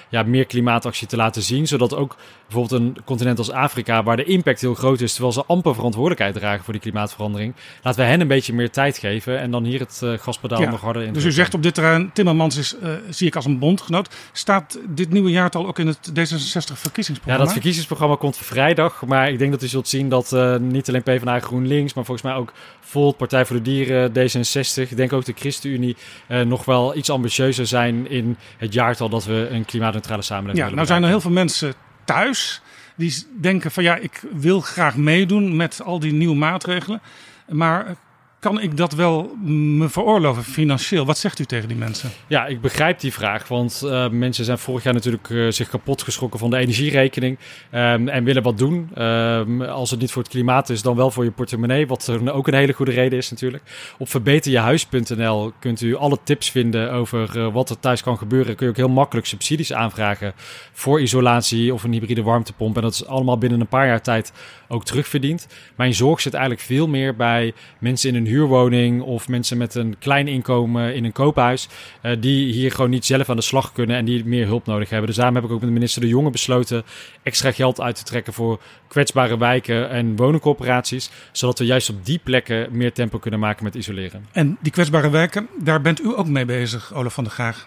ja, meer klimaatactie te laten zien. Zodat ook bijvoorbeeld een continent als Afrika, waar de impact heel groot is, terwijl ze amper verantwoordelijk verantwoordelijkheid dragen voor die klimaatverandering. Laten we hen een beetje meer tijd geven en dan hier het gaspedaal Ja, nog harder in. Dus u zegt op dit terrein, Timmermans is, eh, zie ik als een bondgenoot. Staat dit nieuwe jaartal ook in het D66 Ja, dat verkiezingsprogramma komt vrijdag. Maar ik denk dat u zult zien dat eh, niet alleen PvdA GroenLinks, maar volgens mij ook Volt, Partij voor de Dieren, D66, ik denk ook de ChristenUnie, eh, nog wel iets ambitieuzer zijn in het jaartal dat we een klimaatneutrale samenleving Ja, willen nou zijn er heel veel mensen thuis die denken van ja, ik wil graag meedoen met al die nieuwe maatregelen. Maar kan ik dat wel me veroorloven financieel? Wat zegt u tegen die mensen? Ja, ik begrijp die vraag. Want eh, mensen zijn vorig jaar natuurlijk eh, zich kapot geschrokken van de energierekening. ehm, en willen wat doen. Ehm, als het niet voor het klimaat is, dan wel voor je portemonnee. Wat ook een hele goede reden is natuurlijk. Op verbeterjehuis.nl kunt u alle tips vinden over eh, wat er thuis kan gebeuren. Kun je ook heel makkelijk subsidies aanvragen voor isolatie of een hybride warmtepomp. En dat is allemaal binnen een paar jaar tijd ook terugverdiend. Mijn zorg zit eigenlijk veel meer bij mensen in een huurwoning of mensen met een klein inkomen in een koophuis. eh, die hier gewoon niet zelf aan de slag kunnen en die meer hulp nodig hebben. Dus daarom heb ik ook met minister De Jonge besloten extra geld uit te trekken voor kwetsbare wijken en woningcorporaties. Zodat we juist op die plekken meer tempo kunnen maken met isoleren. En die kwetsbare wijken, daar bent u ook mee bezig, Olaf van der Graag.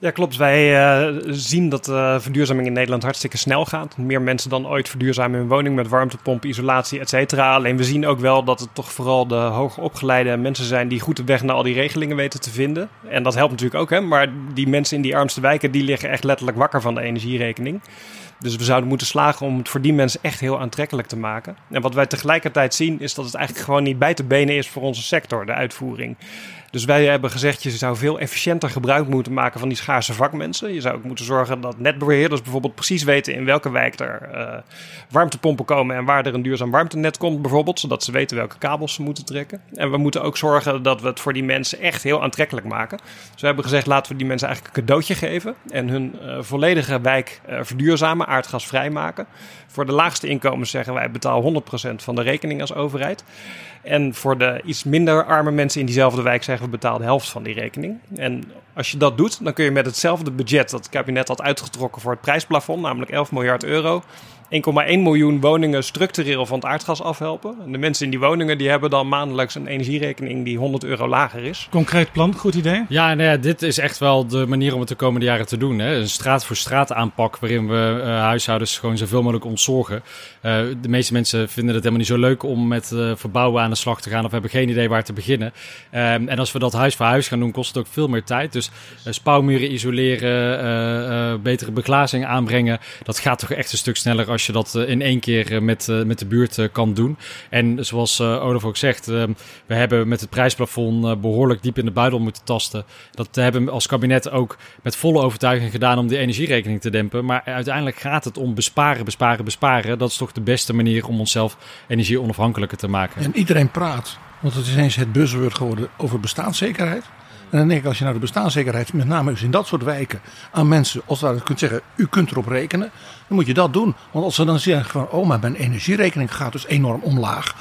Ja, klopt. Wij eh, zien dat de verduurzaming in Nederland hartstikke snel gaat. Meer mensen dan ooit verduurzamen hun woning met warmtepomp, isolatie, et cetera. Alleen we zien ook wel dat het toch vooral de hoger opgeleide mensen zijn die goed de weg naar al die regelingen weten te vinden. En dat helpt natuurlijk ook, hè. Maar die mensen in die armste wijken, die liggen echt letterlijk wakker van de energierekening. Dus we zouden moeten slagen om het voor die mensen echt heel aantrekkelijk te maken. En wat wij tegelijkertijd zien, is dat het eigenlijk gewoon niet bij te benen is voor onze sector, de uitvoering. Dus wij hebben gezegd, je zou veel efficiënter gebruik moeten maken van die schaarse vakmensen. Je zou ook moeten zorgen dat netbeheerders bijvoorbeeld precies weten in welke wijk er eh, warmtepompen komen en waar er een duurzaam warmtenet komt bijvoorbeeld. Zodat ze weten welke kabels ze moeten trekken. En we moeten ook zorgen dat we het voor die mensen echt heel aantrekkelijk maken. Dus we hebben gezegd, laten we die mensen eigenlijk een cadeautje geven. En hun eh, volledige wijk eh, verduurzamen, aardgasvrij maken. Voor de laagste inkomens zeggen wij, betaal 100% van de rekening als overheid. En voor de iets minder arme mensen in diezelfde wijk zeggen we betaal de helft van die rekening. En als je dat doet, dan kun je met hetzelfde budget dat het kabinet had uitgetrokken voor het prijsplafond, namelijk 11 miljard euro, 1,1 miljoen woningen structureel van het aardgas afhelpen. En de mensen in die woningen die hebben dan maandelijks een energierekening die 100 euro lager is. Concreet plan, goed idee? Ja, nou ja, dit is echt wel de manier om het de komende jaren te doen. Hè? Een straat voor straat aanpak waarin we eh, huishoudens gewoon zoveel mogelijk ontzorgen. Eh, de meeste mensen vinden het helemaal niet zo leuk om met eh, verbouwen aan de slag te gaan of hebben geen idee waar te beginnen. Ehm, en als we dat huis voor huis gaan doen, kost het ook veel meer tijd. Dus spouwmuren isoleren, eh, eh, betere beglazing aanbrengen, dat gaat toch echt een stuk sneller als je dat eh, in één keer eh, met, eh, met de buurt kan doen. En zoals Olaf ook zegt, we hebben met het prijsplafond eh, behoorlijk diep in de buidel moeten tasten. Dat hebben we als kabinet ook met volle overtuiging gedaan om die energierekening te dempen. Maar uiteindelijk gaat het om besparen, besparen, besparen. Dat is toch de beste manier om onszelf energie onafhankelijker te maken. En iedereen praat, want het is eens het buzzword geworden over bestaanszekerheid. En dan denk ik, als je nou de bestaanszekerheid, met name dus in dat soort wijken, aan mensen, als je kunt zeggen, u kunt erop rekenen, dan moet je dat doen. Want als ze dan zeggen van, oh, maar mijn energierekening gaat dus enorm omlaag.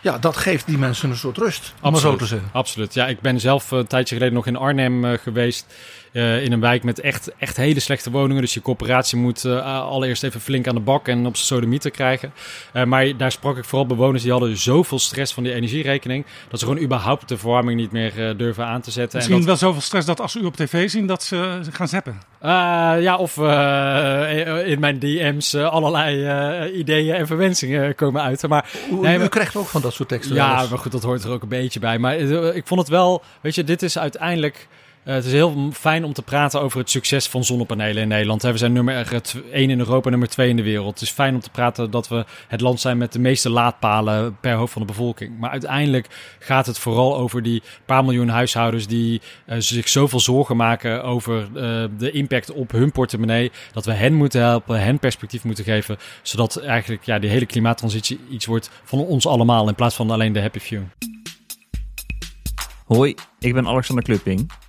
Ja, dat geeft die mensen een soort rust, om maar zo te zeggen. Absoluut. Ja, ik ben zelf eh, een tijdje geleden nog in Arnhem eh, geweest. Eh, in een wijk met echt, echt hele slechte woningen. Dus je corporatie moet eh, allereerst even flink aan de bak en op zijn sodemieter krijgen. Eh, maar daar sprak ik vooral bewoners die hadden zoveel stress van die energierekening. Dat ze gewoon überhaupt de verwarming niet meer durven aan te zetten. Misschien en dat, wel zoveel stress dat als ze u op tv zien, dat ze gaan zappen. Eh, ja, of eh, in mijn DM's allerlei eh, ideeën en verwensingen komen uit. Maar, U, nee, u maar- krijgt ook van dat soort teksten. ja, maar goed, dat hoort er ook een beetje bij. Maar ik vond het wel, weet je, dit is uiteindelijk. Eh, het is heel fijn om te praten over het succes van zonnepanelen in Nederland. We zijn nummer 1 in Europa, nummer 2 in de wereld. Het is fijn om te praten dat we het land zijn met de meeste laadpalen per hoofd van de bevolking. Maar uiteindelijk gaat het vooral over die paar miljoen huishoudens die eh, zich zoveel zorgen maken over eh, de impact op hun portemonnee. Dat we hen moeten helpen, hen perspectief moeten geven. Zodat eigenlijk ja, die hele klimaattransitie iets wordt van ons allemaal in plaats van alleen de happy few. Hoi, ik ben Alexander Klupping.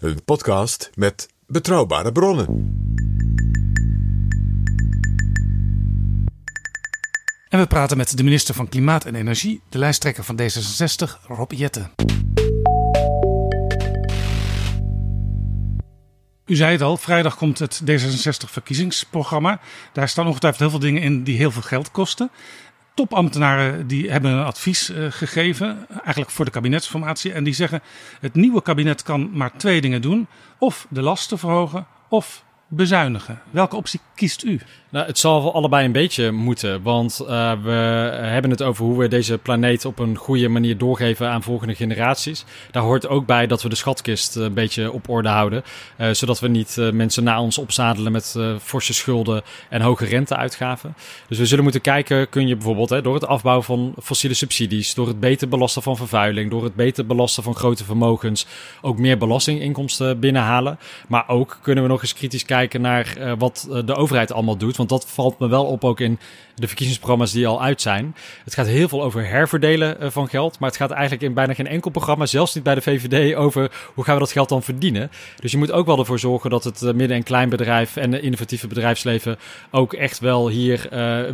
een podcast met betrouwbare bronnen. En we praten met de minister van Klimaat en Energie, de lijsttrekker van D66, Rob Jetten. U zei het al, vrijdag komt het D66-verkiezingsprogramma. Daar staan ongetwijfeld heel veel dingen in die heel veel geld kosten. Topambtenaren die hebben een advies uh, gegeven, eigenlijk voor de kabinetsformatie. En die zeggen: het nieuwe kabinet kan maar twee dingen doen: of de lasten verhogen, of bezuinigen. Welke optie kiest u? Nou, het zal allebei een beetje moeten. Want uh, we hebben het over hoe we deze planeet op een goede manier doorgeven aan volgende generaties. Daar hoort ook bij dat we de schatkist een beetje op orde houden. Uh, zodat we niet mensen na ons opzadelen met forse schulden en hoge renteuitgaven. Dus we zullen moeten kijken, kun je bijvoorbeeld hè, door het afbouwen van fossiele subsidies, door het beter belasten van vervuiling, door het beter belasten van grote vermogens, ook meer belastinginkomsten binnenhalen. Maar ook kunnen we nog eens kritisch kijken naar wat de overheid allemaal doet. Want dat valt me wel op ook in de verkiezingsprogramma's die al uit zijn. Het gaat heel veel over herverdelen eh, van geld. Maar het gaat eigenlijk in bijna geen enkel programma, zelfs niet bij de VVD, over hoe gaan we dat geld dan verdienen. Dus je moet ook wel ervoor zorgen dat het eh, midden- en kleinbedrijf en het innovatieve bedrijfsleven ook echt wel hier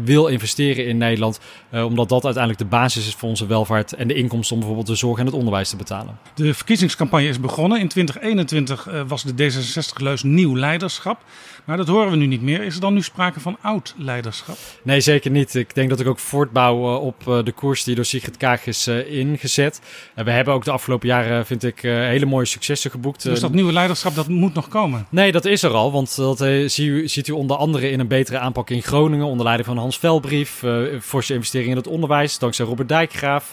wil investeren in Nederland. Omdat dat uiteindelijk de basis is voor onze welvaart en de inkomsten om bijvoorbeeld de zorg en het onderwijs te betalen. De verkiezingscampagne is begonnen. In 2021 uh, was de D66-leus nieuw leiderschap. up. Maar dat horen we nu niet meer. Is er dan nu sprake van oud leiderschap? Nee, zeker niet. Ik denk dat ik ook voortbouw op de koers die door Sigrid Kaag is ingezet. we hebben ook de afgelopen jaren, vind ik, hele mooie successen geboekt. Dus dat nieuwe leiderschap, dat moet nog komen? Nee, dat is er al. Want dat ziet u onder andere in een betere aanpak in Groningen. Onder leiding van Hans Velbrief. forse investeringen in het onderwijs. Dankzij Robert Dijkgraaf.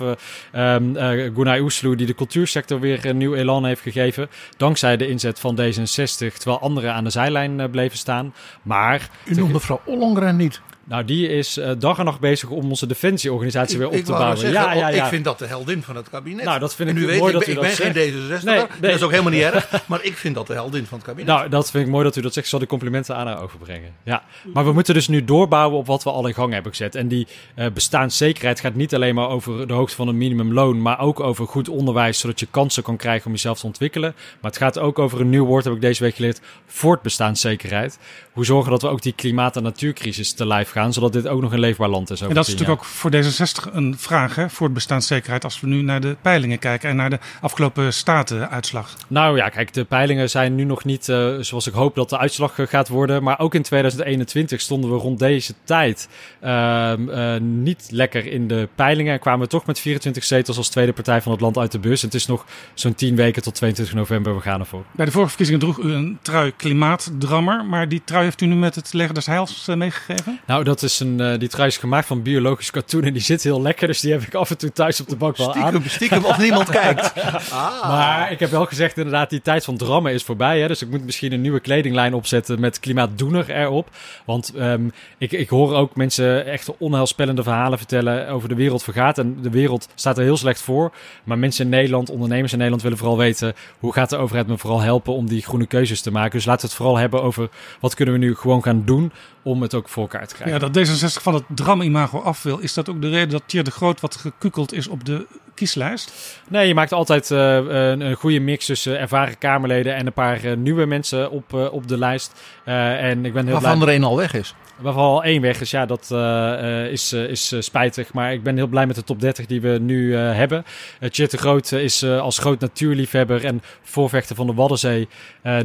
Um, Gunay Oesloe, die de cultuursector weer een nieuw elan heeft gegeven. Dankzij de inzet van D66. Terwijl anderen aan de zijlijn bleven staan. Maar... U noemt mevrouw Ollongren niet. Nou, die is uh, dag en nacht bezig om onze defensieorganisatie weer op ik te bouwen. Zeggen, ja, ja, ja. Ik vind dat de heldin van het kabinet. Nou, dat vind en ik weet, mooi ik dat u dat geen D66, Nee, nee. dat is ook helemaal niet erg. Maar ik vind dat de heldin van het kabinet. Nou, dat vind ik mooi dat u dat zegt. Ik zal de complimenten aan haar overbrengen. Ja. Maar we moeten dus nu doorbouwen op wat we al in gang hebben gezet. En die uh, bestaanszekerheid gaat niet alleen maar over de hoogte van een minimumloon, maar ook over goed onderwijs, zodat je kansen kan krijgen om jezelf te ontwikkelen. Maar het gaat ook over een nieuw woord, heb ik deze week geleerd, voortbestaanszekerheid. Hoe zorgen dat we ook die klimaat- en natuurcrisis te lijf gaan, zodat dit ook nog een leefbaar land is. En dat is natuurlijk ook voor D66 een vraag hè, voor het bestaanszekerheid als we nu naar de peilingen kijken en naar de afgelopen statenuitslag. Nou ja, kijk, de peilingen zijn nu nog niet uh, zoals ik hoop dat de uitslag gaat worden. Maar ook in 2021 stonden we rond deze tijd uh, uh, niet lekker in de peilingen. En kwamen we toch met 24 zetels als tweede partij van het land uit de bus. En het is nog zo'n 10 weken tot 22 november. We gaan ervoor. Bij de vorige verkiezingen droeg u een trui klimaatdrammer. Maar die trui heeft u nu met het leger des heils meegegeven? Nou, dat is een, die trui is gemaakt van biologisch katoen en die zit heel lekker. Dus die heb ik af en toe thuis op de bank wel stiekem, aan. Stiekem of niemand kijkt. Ah. Maar ik heb wel gezegd inderdaad, die tijd van drammen is voorbij. Hè? Dus ik moet misschien een nieuwe kledinglijn opzetten met klimaatdoener erop. Want um, ik, ik hoor ook mensen echt onheilspellende verhalen vertellen over de wereld vergaat. En de wereld staat er heel slecht voor. Maar mensen in Nederland, ondernemers in Nederland willen vooral weten... hoe gaat de overheid me vooral helpen om die groene keuzes te maken. Dus laten we het vooral hebben over wat kunnen we nu gewoon gaan doen om het ook voor elkaar te krijgen. Ja, dat D66 van het dramimago af wil. Is dat ook de reden dat Thier de Groot wat gekukeld is op de kieslijst? Nee, je maakt altijd uh, een, een, goede mix tussen ervaren Kamerleden en een paar uh, nieuwe mensen op, uh, op de lijst. en ik ben heel Waarvan blij... er één al weg is. Waarvan al één weg is, ja, dat uh, is, uh, is uh, spijtig. Maar ik ben heel blij met de top 30 die we nu hebben. Uh, de Groot is als groot natuurliefhebber en voorvechter van de Waddenzee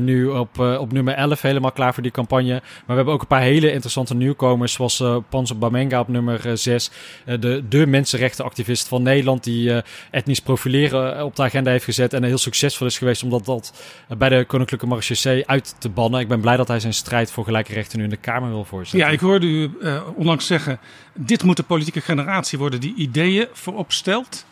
nu op, op nummer 11 helemaal klaar voor die campagne. Maar we hebben ook een paar hele interessante nieuwkomers, zoals Panzer Bamenga op nummer 6. de, de mensenrechtenactivist van Nederland die etnisch profileren op de agenda heeft gezet en heel succesvol is geweest om dat, bij de Koninklijke Marechaussee uit te bannen. Ik ben blij dat hij zijn strijd voor gelijke rechten nu in de Kamer wil voorzetten. Ja, ik hoorde u uh, onlangs zeggen: dit moet de politieke generatie worden die ideeën voorop stelt.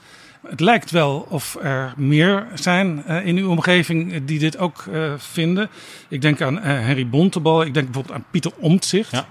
Het lijkt wel of er meer zijn uh, in uw omgeving die dit ook uh, vinden. Ik denk aan Henry Bontebal, ik denk bijvoorbeeld aan Pieter Omtzigt. Ja.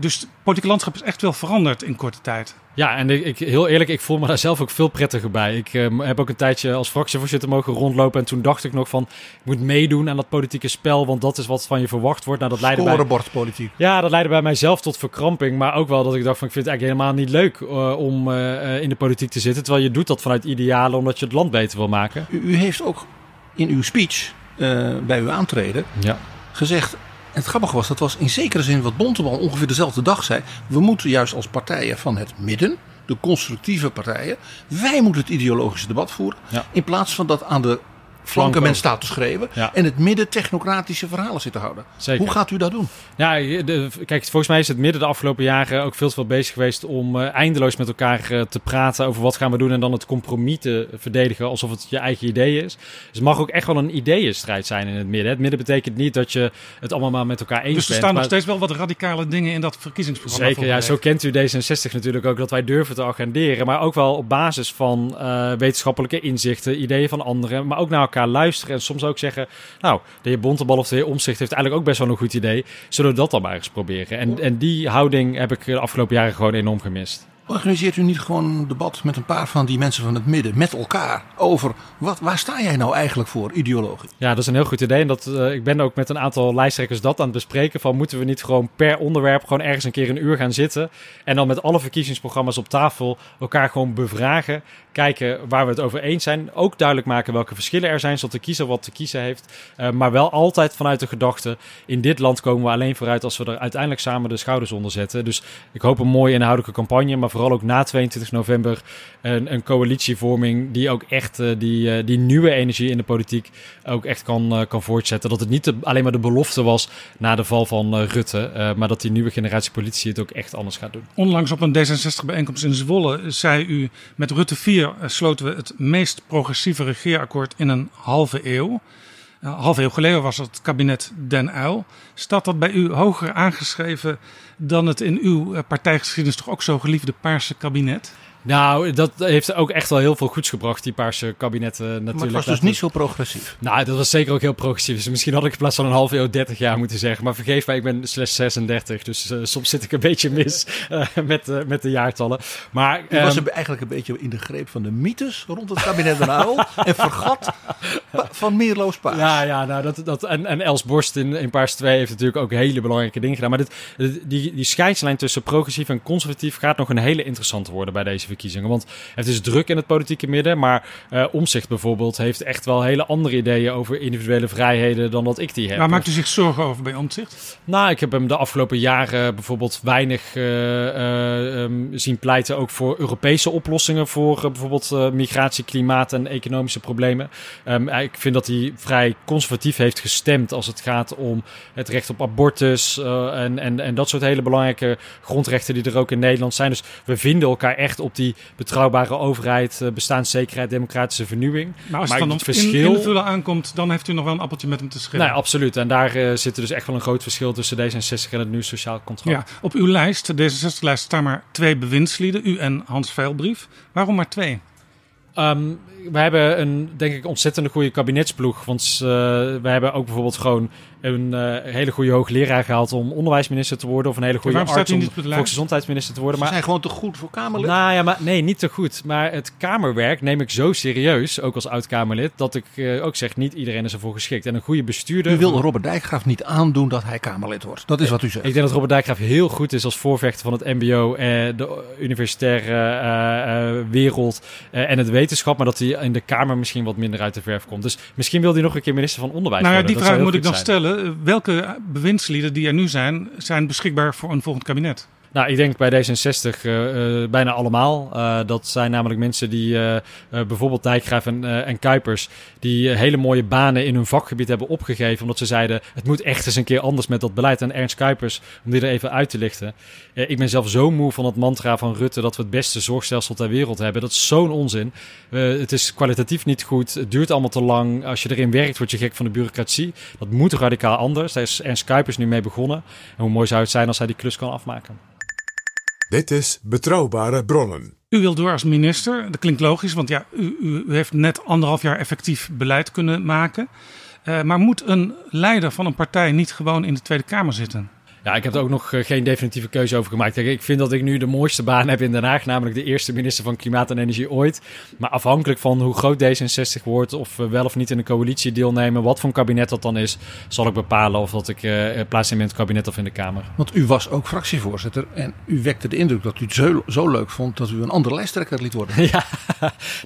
Dus het politieke landschap is echt wel veranderd in korte tijd. Ja, en ik, ik, heel eerlijk, ik voel me daar zelf ook veel prettiger bij. Ik eh, heb ook een tijdje als fractievoorzitter mogen rondlopen. En toen dacht ik nog van, ik moet meedoen aan dat politieke spel. Want dat is wat van je verwacht wordt. Nou, dat leidde bij, Scorebordpolitiek. ja, dat leidde bij mijzelf tot verkramping. Maar ook wel dat ik dacht van, ik vind het eigenlijk helemaal niet leuk eh, om eh, eh, in de politiek te zitten. Terwijl je doet dat vanuit idealen omdat je het land beter wil maken. U, u heeft ook in uw speech eh, bij uw aantreden Ja. gezegd. En het grappige was, dat was in zekere zin wat Bontebal ongeveer dezelfde dag zei. We moeten juist als partijen van het midden, de constructieve partijen, wij moeten het ideologische debat voeren. Ja. In plaats van dat aan de flanken men staat te schreeuwen Ja. en het midden technocratische verhalen zit te houden. Zeker. Hoe gaat u dat doen? Ja, de, kijk, volgens mij is het midden de afgelopen jaren ook veel te veel bezig geweest om eh, eindeloos met elkaar eh, te praten over wat gaan we doen en dan het compromis te verdedigen alsof het je eigen idee is. Dus het mag ook echt wel een ideeënstrijd zijn in het midden. Het midden betekent niet dat je het allemaal maar met elkaar eens Dus er bent. staan nog steeds wel wat radicale dingen in dat verkiezingsprogramma. Zeker, ja, zo kent u D66 natuurlijk ook, dat wij durven te agenderen. Maar ook wel op basis van eh, wetenschappelijke inzichten, ideeën van anderen. Maar ook naar elkaar luisteren en soms ook zeggen... nou, de heer Bontebal of de heer Omzicht heeft eigenlijk ook best wel een goed idee. Zullen we dat dan maar eens proberen? En, en die houding heb ik de afgelopen jaren gewoon enorm gemist. Organiseert u niet gewoon een debat met een paar van die mensen van het midden, met elkaar, over wat, waar sta jij nou eigenlijk voor ideologisch? Ja, dat is een heel goed idee. En dat, eh, ik ben ook met een aantal lijsttrekkers dat aan het bespreken. Van moeten we niet gewoon per onderwerp gewoon ergens een keer een uur gaan zitten. En dan met alle verkiezingsprogramma's op tafel elkaar gewoon bevragen. Kijken waar we het over eens zijn. Ook duidelijk maken welke verschillen er zijn. Zodat de kiezer wat te kiezen heeft. Eh, maar wel altijd vanuit de gedachte. In dit land komen we alleen vooruit als we er uiteindelijk samen de schouders onder zetten. Dus ik hoop een mooie inhoudelijke campagne. Maar vooral ook na 22 november een, een coalitievorming. Die ook echt eh, die, eh, die nieuwe energie in de politiek ook echt kan, eh, kan voortzetten. Dat het niet alleen maar de belofte was na de val van Rutte. maar dat die nieuwe generatie politici het ook echt anders gaat doen. Onlangs op een D66-bijeenkomst in Zwolle zei u... met Rutte 4 sloten we het meest progressieve regeerakkoord in een halve eeuw. Halve eeuw geleden was het kabinet Den Uyl. Staat dat bij u hoger aangeschreven dan het in uw eh, partijgeschiedenis toch ook zo geliefde Paarse kabinet? Nou, dat heeft ook echt wel heel veel goeds gebracht, die paarse kabinetten natuurlijk. Maar het was dus niet zo progressief. Nou, dat was zeker ook heel progressief. Dus misschien had ik in plaats van een half eeuw 30 jaar moeten zeggen. Maar vergeef mij, ik ben slechts 36. Dus eh, soms zit ik een beetje mis eh, met, eh, met de jaartallen. Maar U was ehm, er eigenlijk een beetje in de greep van de mythes rond het kabinet Den en vergat van Meerloos Paars. Ja, ja nou, dat, dat, en, en Els Borst in, in Paars 2 heeft natuurlijk ook hele belangrijke dingen gedaan. Maar dit, dit- die, die scheidslijn tussen progressief en conservatief gaat nog een hele interessante worden bij deze verkiezingen. Want het is druk in het politieke midden, maar eh Omzicht bijvoorbeeld heeft echt wel hele andere ideeën over individuele vrijheden dan dat ik die heb. Waar maakt u zich zorgen over bij Omtzigt? Nou, ik heb hem de afgelopen jaren bijvoorbeeld weinig eh, eh, ehm, zien pleiten ook voor Europese oplossingen voor bijvoorbeeld migratie, klimaat en economische problemen. Ehm, ik vind dat hij vrij conservatief heeft gestemd als het gaat om het recht op abortus en, en, en dat soort hele belangrijke grondrechten die er ook in Nederland zijn. Dus we vinden elkaar echt op die betrouwbare overheid, eh, bestaanszekerheid, democratische vernieuwing. Maar als Maar het dan het verschil- in, invullen aankomt, dan heeft u nog wel een appeltje met hem te schillen. Nee, absoluut. En daar eh, zit er dus echt wel een groot verschil tussen D66 en het nieuw sociaal contract. Ja, op uw lijst, de D66-lijst, staan maar twee bewindslieden, u en Hans Veilbrief. Waarom maar twee? Ehm, we hebben een, denk ik, ontzettende goede kabinetsploeg. Want eh, we hebben ook bijvoorbeeld gewoon een eh, hele goede hoogleraar gehaald om onderwijsminister te worden. Of een hele goede arts om volksgezondheidsminister te worden. Ze Maar zijn gewoon te goed voor Kamerlid. nou ja, maar nee, niet te goed. Maar het Kamerwerk neem ik zo serieus, ook als oud-Kamerlid, dat ik eh, ook zeg, niet iedereen is ervoor geschikt. En een goede bestuurder... u wil Robert Dijkgraaf niet aandoen dat hij Kamerlid wordt. Dat is wat u zegt. Ik denk dat Robert Dijkgraaf heel goed is als voorvechter van het mbo, de universitaire eh, eh, wereld eh, en het wetenschap. Maar dat hij in de Kamer misschien wat minder uit de verf komt. Dus misschien wil hij nog een keer minister van Onderwijs Nou ja, worden. die vraag moet ik dan stellen. Welke bewindslieden die er nu zijn, zijn beschikbaar voor een volgend kabinet? Nou, ik denk bij D66 eh, eh, bijna allemaal. Eh, dat zijn namelijk mensen die bijvoorbeeld Dijkgraaf en, en Kuipers... die hele mooie banen in hun vakgebied hebben opgegeven... omdat ze zeiden, het moet echt eens een keer anders met dat beleid. En Ernst Kuipers, om die er even uit te lichten... ik ben zelf zo moe van het mantra van Rutte... dat we het beste zorgstelsel ter wereld hebben. Dat is zo'n onzin. Het is kwalitatief niet goed. Het duurt allemaal te lang. Als je erin werkt, word je gek van de bureaucratie. Dat moet radicaal anders. Daar is Ernst Kuipers nu mee begonnen. En hoe mooi zou het zijn als hij die klus kan afmaken. Dit is Betrouwbare Bronnen. U wilt door als minister. Dat klinkt logisch, want ja, u, u, heeft net anderhalf jaar effectief beleid kunnen maken. Eh, maar moet een leider van een partij niet gewoon in de Tweede Kamer zitten? Ja, ik heb er ook nog eh, geen definitieve keuze over gemaakt. Kijk, ik vind dat ik nu de mooiste baan heb in Den Haag, namelijk de eerste minister van Klimaat en Energie ooit. Maar afhankelijk van hoe groot D66 wordt, of we wel of niet in een coalitie deelnemen, wat voor een kabinet dat dan is, zal ik bepalen of dat ik uh, plaatsneem in het kabinet of in de Kamer. Want u was ook fractievoorzitter en u wekte de indruk dat u het zo, zo leuk vond dat u een andere lijsttrekker liet worden. ja,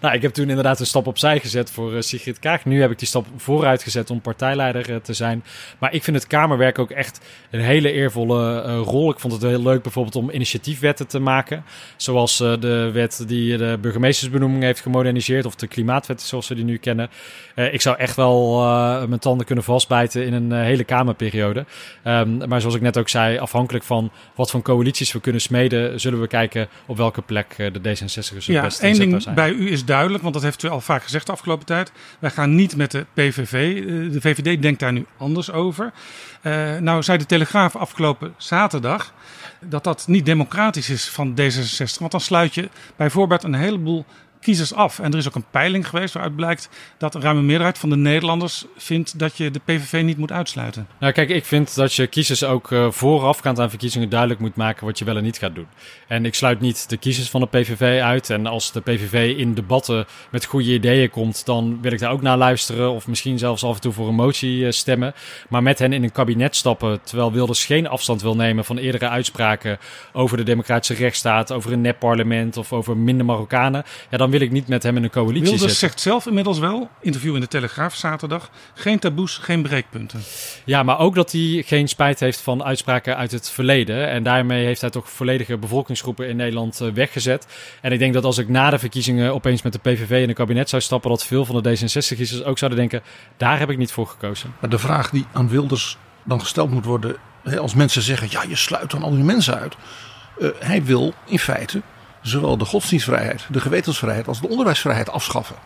nou, ik heb toen inderdaad een stap opzij gezet voor uh, Sigrid Kaag. Nu heb ik die stap vooruit gezet om partijleider te zijn. Maar ik vind het Kamerwerk ook echt een hele eervolle uh, rol. Ik vond het heel leuk bijvoorbeeld om initiatiefwetten te maken. Zoals uh, de wet die de burgemeestersbenoeming heeft gemoderniseerd. Of de klimaatwet zoals we die nu kennen. Uh, ik zou echt wel mijn tanden kunnen vastbijten in een hele Kamerperiode. Um, maar zoals ik net ook zei, afhankelijk van wat voor coalities we kunnen smeden... zullen we kijken op welke plek de D66'ers ja, best één ding zijn. bij u is duidelijk, want dat heeft u al vaak gezegd de afgelopen tijd. Wij gaan niet met de PVV. De VVD denkt daar nu anders over. Uh, nou zei de Telegraaf afgelopen zaterdag dat dat niet democratisch is van D66. Want dan sluit je bijvoorbeeld een heleboel kiezers af. En er is ook een peiling geweest waaruit blijkt dat een ruime meerderheid van de Nederlanders vindt dat je de PVV niet moet uitsluiten. Nou, kijk, ik vind dat je kiezers ook uh, voorafgaand aan verkiezingen duidelijk moet maken wat je wel en niet gaat doen. En ik sluit niet de kiezers van de PVV uit. En als de PVV in debatten met goede ideeën komt, dan wil ik daar ook naar luisteren. Of misschien zelfs af en toe voor een motie uh, stemmen. Maar met hen in een kabinet stappen, terwijl Wilders geen afstand wil nemen van eerdere uitspraken over de democratische rechtsstaat, over een nep-parlement of over minder Marokkanen. Ja, dan wil ik niet met hem in een coalitie Wilders zitten. zegt zelf inmiddels wel, interview in de Telegraaf zaterdag, geen taboes, geen breekpunten. Ja, maar ook dat hij geen spijt heeft van uitspraken uit het verleden. En daarmee heeft hij toch volledige bevolkingsgroepen in Nederland uh, weggezet. En ik denk dat als ik na de verkiezingen opeens met de PVV in een kabinet zou stappen, dat veel van de D66-kiezers ook zouden denken, daar heb ik niet voor gekozen. Maar de vraag die aan Wilders dan gesteld moet worden, als mensen zeggen, ja je sluit dan al die mensen uit. Uh, hij wil in feite zowel de godsdienstvrijheid, de gewetensvrijheid als de onderwijsvrijheid afschaffen.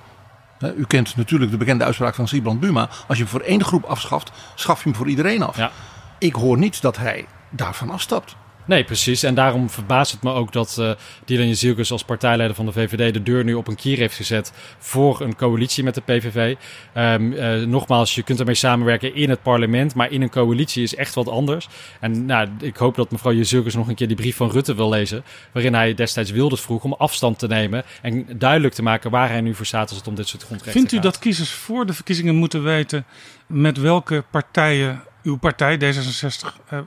U kent natuurlijk de bekende uitspraak van Siebrand Buma. Als je hem voor één groep afschaft, schaf je hem voor iedereen af. Ja. Ik hoor niet dat hij daarvan afstapt. Nee, precies. En daarom verbaast het me ook dat uh, Dylan Jezielkes als partijleider van de VVD de deur nu op een kier heeft gezet voor een coalitie met de PVV. Um, uh, nogmaals, je kunt ermee samenwerken in het parlement, maar in een coalitie is echt wat anders. En nou, ik hoop dat mevrouw Jezielkes nog een keer die brief van Rutte wil lezen, waarin hij destijds Wilders vroeg om afstand te nemen en duidelijk te maken waar hij nu voor staat als het om dit soort grondrechten Vindt u gaat. dat kiezers voor de verkiezingen moeten weten met welke partijen uw partij D66 uh,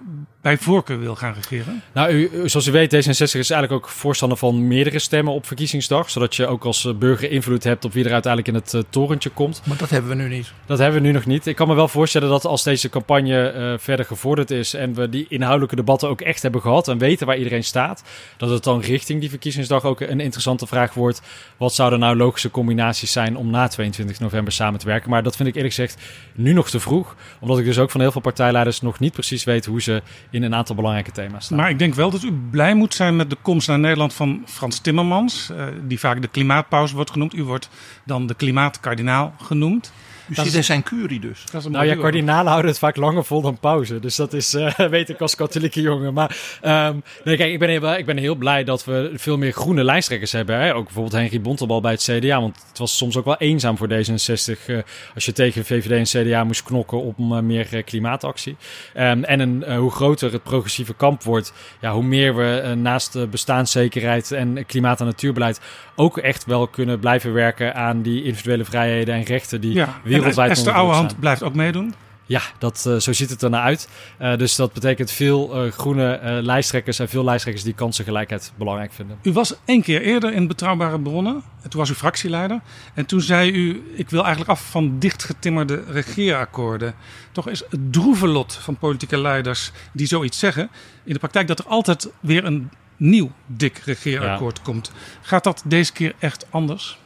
bij voorkeur wil gaan regeren? Nou, u, zoals u weet, D66 is eigenlijk ook voorstander van meerdere stemmen op verkiezingsdag. Zodat je ook als burger invloed hebt op wie er uiteindelijk in het uh, torentje komt. Maar dat hebben we nu niet. Dat hebben we nu nog niet. Ik kan me wel voorstellen dat als deze campagne uh, verder gevorderd is en we die inhoudelijke debatten ook echt hebben gehad en weten waar iedereen staat, dat het dan richting die verkiezingsdag ook een interessante vraag wordt. Wat zouden nou logische combinaties zijn om na 22 november samen te werken? Maar dat vind ik eerlijk gezegd nu nog te vroeg. Omdat ik dus ook van heel veel partijleiders nog niet precies weet hoe ze in een aantal belangrijke thema's. Maar ik denk wel dat u blij moet zijn met de komst naar Nederland van Frans Timmermans, uh, die vaak de klimaatpauze wordt genoemd. U wordt dan de klimaatkardinaal genoemd. U dat zit in zijn curie dus. nou ja, kardinalen houden het vaak langer vol dan pauze. Dus dat is, uh, weet ik als katholieke jongen. Maar um, nee, kijk, ik ben, heel, ik ben heel blij dat we veel meer groene lijsttrekkers hebben. Hè? Ook bijvoorbeeld Henry Bontebal bij het CDA. Want het was soms ook wel eenzaam voor D66. Uh, als je tegen VVD en CDA moest knokken op uh, meer uh, klimaatactie. Um, en een, uh, hoe groter het progressieve kamp wordt, ja, hoe meer we uh, naast de bestaanszekerheid en klimaat- en natuurbeleid ook echt wel kunnen blijven werken aan die individuele vrijheden en rechten die ja. Wereldwijd Esther Ouwehand blijft ook meedoen. Ja, dat, uh, zo ziet het er naar uit. Uh, dus dat betekent veel uh, groene lijsttrekkers en veel lijsttrekkers die kansengelijkheid belangrijk vinden. U was één keer eerder in Betrouwbare Bronnen. Toen was u fractieleider. En toen zei u, ik wil eigenlijk af van dichtgetimmerde regeerakkoorden. Toch is het droeve lot van politieke leiders die zoiets zeggen... in de praktijk dat er altijd weer een nieuw dik regeerakkoord ja. komt. Gaat dat deze keer echt anders?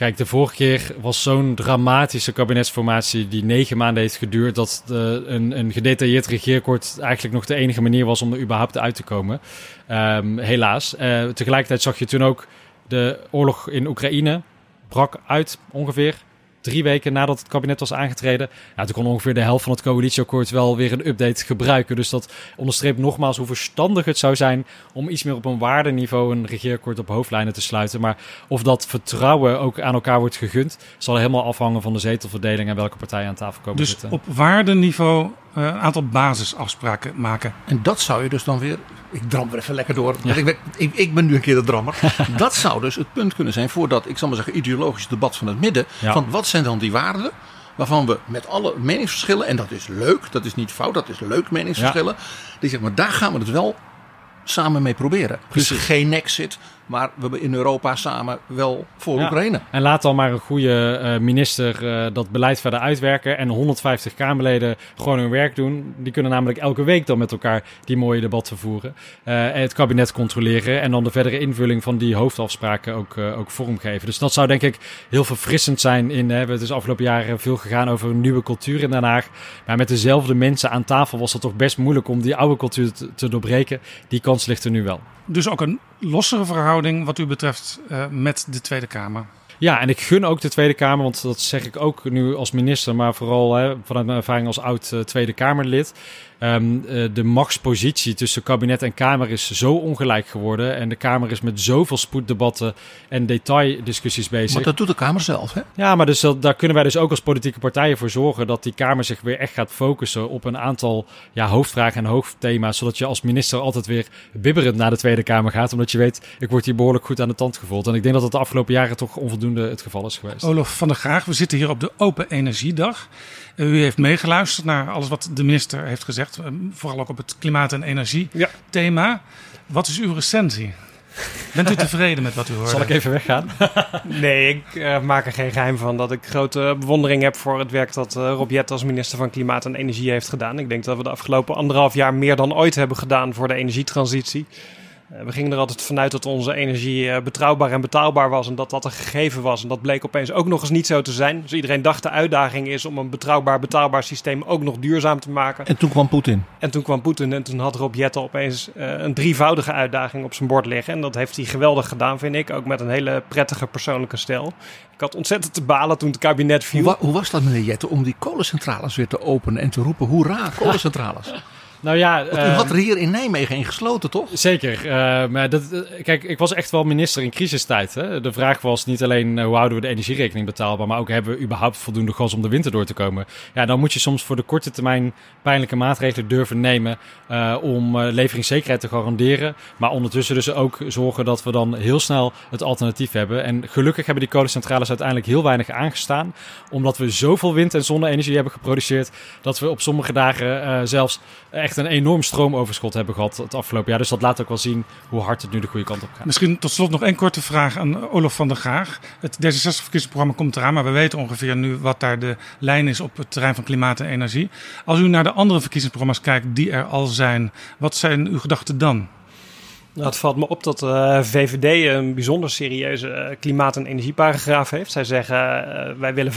Kijk, de vorige keer was zo'n dramatische kabinetsformatie die negen maanden heeft geduurd, dat de, een, een gedetailleerd regeerakkoord eigenlijk nog de enige manier was om er überhaupt uit te komen. Um, helaas. Uh, tegelijkertijd zag je toen ook de oorlog in Oekraïne brak uit ongeveer. Drie weken nadat het kabinet was aangetreden. Ja, toen kon ongeveer de helft van het coalitieakkoord wel weer een update gebruiken. Dus dat onderstreept nogmaals hoe verstandig het zou zijn om iets meer op een waardeniveau een regeerakkoord op hoofdlijnen te sluiten. Maar of dat vertrouwen ook aan elkaar wordt gegund, zal helemaal afhangen van de zetelverdeling en welke partijen aan tafel komen Dus zitten. op waardeniveau een aantal basisafspraken maken. En dat zou je dus dan weer. Ik dram er even lekker door. Ik, ben, ik, ik ben nu een keer de drammer. dat zou dus het punt kunnen zijn voor dat, ik zal maar zeggen, ideologisch debat van het midden. Ja. Van wat zijn dan die waarden waarvan we met alle meningsverschillen, en dat is leuk, dat is niet fout, dat is leuk meningsverschillen. Die zeggen, maar daar gaan we het wel samen mee proberen. Dus geen nexit, maar we hebben in Europa samen wel voor Ja. Oekraïne. En laat dan maar een goede eh, minister eh, dat beleid verder uitwerken. En 150 Kamerleden gewoon hun werk doen. Die kunnen namelijk elke week dan met elkaar die mooie debatten voeren. Eh, en het kabinet controleren. En dan de verdere invulling van die hoofdafspraken ook, eh, ook vormgeven. Dus dat zou denk ik heel verfrissend zijn. In, hè, het is afgelopen jaren veel gegaan over een nieuwe cultuur in Den Haag. Maar met dezelfde mensen aan tafel was het toch best moeilijk om die oude cultuur te, te doorbreken. Die kans ligt er nu wel. Dus ook een lossere verhouding wat u betreft eh, met de Tweede Kamer. Ja, en ik gun ook de Tweede Kamer, want dat zeg ik ook nu als minister, maar vooral hè, vanuit mijn ervaring als oud eh, Tweede Kamerlid. Ehm, eh, de machtspositie tussen kabinet en Kamer is zo ongelijk geworden. En de Kamer is met zoveel spoeddebatten en detaildiscussies bezig. Maar dat doet de Kamer zelf. Hè? Ja, maar dus dat, daar kunnen wij dus ook als politieke partijen voor zorgen dat die Kamer zich weer echt gaat focussen op een aantal ja, hoofdvragen en hoofdthema's. Zodat je als minister altijd weer bibberend naar de Tweede Kamer gaat. Omdat je weet, ik word hier behoorlijk goed aan de tand gevoeld. En ik denk dat dat de afgelopen jaren toch onvoldoende het geval is geweest. Olof van der Graag, we zitten hier op de Open Energiedag. U heeft meegeluisterd naar alles wat de minister heeft gezegd. eh, Vooral ook op het klimaat- en energie-thema. Wat is uw recensie? Bent u tevreden met wat u hoorde? Zal ik even weggaan? Nee, ik eh, maak er geen geheim van dat ik grote bewondering heb voor het werk dat eh Rob Jett als minister van Klimaat en Energie heeft gedaan. Ik denk dat we de afgelopen anderhalf jaar meer dan ooit hebben gedaan voor de energietransitie. Eh, we gingen er altijd vanuit dat onze energie eh, betrouwbaar en betaalbaar was en dat dat een gegeven was. En dat bleek opeens ook nog eens niet zo te zijn. Dus iedereen dacht de uitdaging is om een betrouwbaar, betaalbaar systeem ook nog duurzaam te maken. En toen kwam Poetin. En toen kwam Poetin en toen had Rob Jetten opeens eh, een drievoudige uitdaging op zijn bord liggen. En dat heeft hij geweldig gedaan, vind ik. Ook met een hele prettige persoonlijke stijl. Ik had ontzettend te balen toen het kabinet viel. Hoe was dat, meneer Jette, om die kolencentrales weer te openen en te roepen: hoera, kolencentrales? Nou ja, Want u had er hier in Nijmegen een gesloten, toch? Zeker. eh, maar dat, eh, kijk, ik was echt wel minister in crisistijd. Hè? De vraag was niet alleen eh, hoe houden we de energierekening betaalbaar, maar ook hebben we überhaupt voldoende gas om de winter door te komen. Ja, dan moet je soms voor de korte termijn pijnlijke maatregelen durven nemen om leveringszekerheid te garanderen. Maar ondertussen dus ook zorgen dat we dan heel snel het alternatief hebben. En gelukkig hebben die kolencentrales uiteindelijk heel weinig aangestaan, omdat we zoveel wind- en zonne-energie hebben geproduceerd dat we op sommige dagen zelfs echt een enorm stroomoverschot hebben gehad het afgelopen jaar. Dus dat laat ook wel zien hoe hard het nu de goede kant op gaat. Misschien tot slot nog één korte vraag aan Olof van der Graag. Het D66-verkiezingsprogramma komt eraan, maar we weten ongeveer nu wat daar de lijn is op het terrein van klimaat en energie. Als u naar de andere verkiezingsprogramma's kijkt die er al zijn, wat zijn uw gedachten dan? Nou, het valt me op dat de VVD een bijzonder serieuze eh, klimaat- en energieparagraaf heeft. Zij zeggen eh, wij willen 85%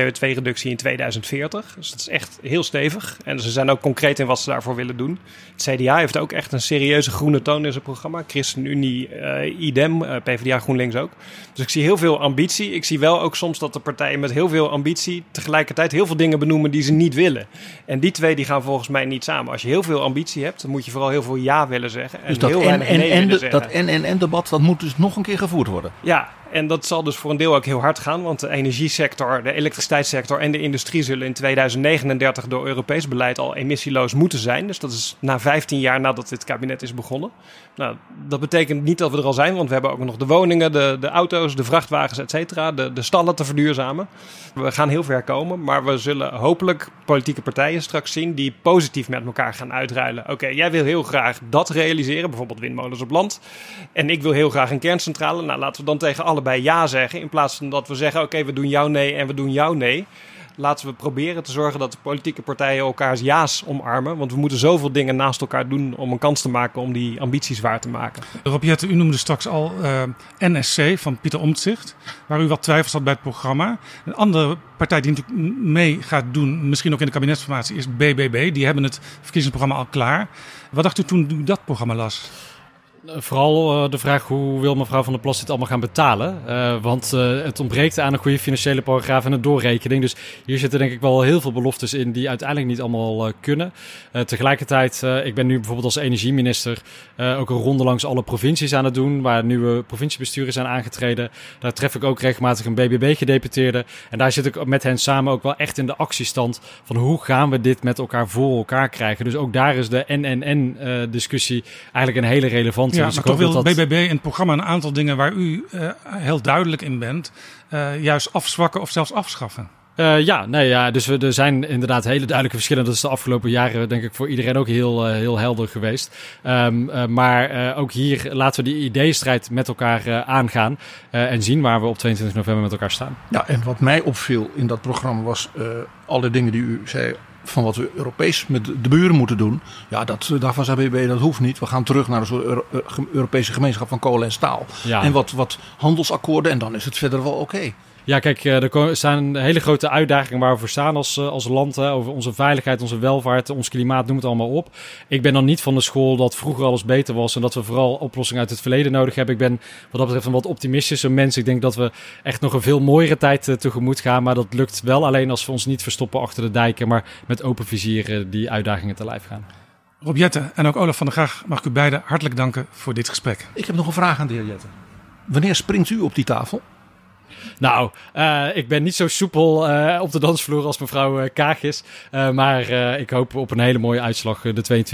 CO2-reductie in 2040. Dus dat is echt heel stevig. En ze zijn ook concreet in wat ze daarvoor willen doen. Het CDA heeft ook echt een serieuze groene toon in zijn programma. ChristenUnie, eh idem, eh, PvdA, GroenLinks ook. Dus ik zie heel veel ambitie. Ik zie wel ook soms dat de partijen met heel veel ambitie tegelijkertijd heel veel dingen benoemen die ze niet willen. En die twee die gaan volgens mij niet samen. Als je heel veel ambitie hebt, dan moet je vooral heel veel ja willen zeggen. En Dus dat en, en, en, de- dat en, en, en debat dat moet dus nog een keer gevoerd worden. Ja, en dat zal dus voor een deel ook heel hard gaan. Want de energiesector, de elektriciteitssector en de industrie zullen in 2039 door Europees beleid al emissieloos moeten zijn. Dus dat is na 15 jaar nadat dit kabinet is begonnen. Nou, dat betekent niet dat we er al zijn, want we hebben ook nog de woningen, de, de auto's, de vrachtwagens, et cetera. De, de stallen te verduurzamen. We gaan heel ver komen, maar we zullen hopelijk politieke partijen straks zien die positief met elkaar gaan uitruilen. Oké, jij wil heel graag dat realiseren, bijvoorbeeld windmolens op land. En ik wil heel graag een kerncentrale. Nou, laten we dan tegen allebei ja zeggen. In plaats van dat we zeggen: oké, we doen jou nee en we doen jou nee. Laten we proberen te zorgen dat de politieke partijen elkaars ja's omarmen. Want we moeten zoveel dingen naast elkaar doen om een kans te maken om die ambities waar te maken. Rob Jette, u noemde straks al eh, NSC van Pieter Omtzigt, waar u wat twijfels had bij het programma. Een andere partij die natuurlijk mee gaat doen, misschien ook in de kabinetsformatie, is BBB. Die hebben het verkiezingsprogramma al klaar. Wat dacht u toen u dat programma las? Vooral uh, de vraag hoe wil mevrouw Van der Plas dit allemaal gaan betalen? Uh, want uh, het ontbreekt aan een goede financiële paragraaf en een doorrekening. Dus hier zitten denk ik wel heel veel beloftes in die uiteindelijk niet allemaal kunnen. tegelijkertijd, ik ben nu bijvoorbeeld als energieminister ook een ronde langs alle provincies aan het doen. Waar nieuwe provinciebesturen zijn aangetreden. Daar tref ik ook regelmatig een BBB-gedeputeerde. En daar zit ik met hen samen ook wel echt in de actiestand van hoe gaan we dit met elkaar voor elkaar krijgen. Dus ook daar is de NNN-discussie eigenlijk een hele relevante. Ja, dus maar toch wil dat... BBB in het programma een aantal dingen waar u uh, heel duidelijk in bent, uh, juist afzwakken of zelfs afschaffen. Uh, ja, nee, ja, dus we, er zijn inderdaad hele duidelijke verschillen. Dat is de afgelopen jaren denk ik voor iedereen ook heel, uh, heel helder geweest. Um, uh, maar ook hier laten we die ideeënstrijd met elkaar aangaan. en zien waar we op 22 november met elkaar staan. Ja, en wat mij opviel in dat programma was alle dingen die u zei van wat we Europees met de buren moeten doen. Ja, dat, daarvan zei BB dat hoeft niet. We gaan terug naar een soort Euro Europese gemeenschap van kolen en staal. Ja. En wat, wat handelsakkoorden en dan is het verder wel oké. Okay. Ja, kijk, er zijn hele grote uitdagingen waar we voor staan als, als land. Hè, over onze veiligheid, onze welvaart, ons klimaat, noem het allemaal op. Ik ben dan niet van de school dat vroeger alles beter was en dat we vooral oplossingen uit het verleden nodig hebben. Ik ben wat dat betreft een wat optimistischer mens. Ik denk dat we echt nog een veel mooiere tijd uh, tegemoet gaan. Maar dat lukt wel alleen als we ons niet verstoppen achter de dijken, maar met open vizieren die uitdagingen te lijf gaan. Rob Jette en ook Olaf van der Graag mag ik u beiden hartelijk danken voor dit gesprek. Ik heb nog een vraag aan de heer Jette. Wanneer springt u op die tafel? Nou, uh, ik ben niet zo soepel uh, op de dansvloer als mevrouw uh, Kaag is. maar ik hoop op een hele mooie uitslag. De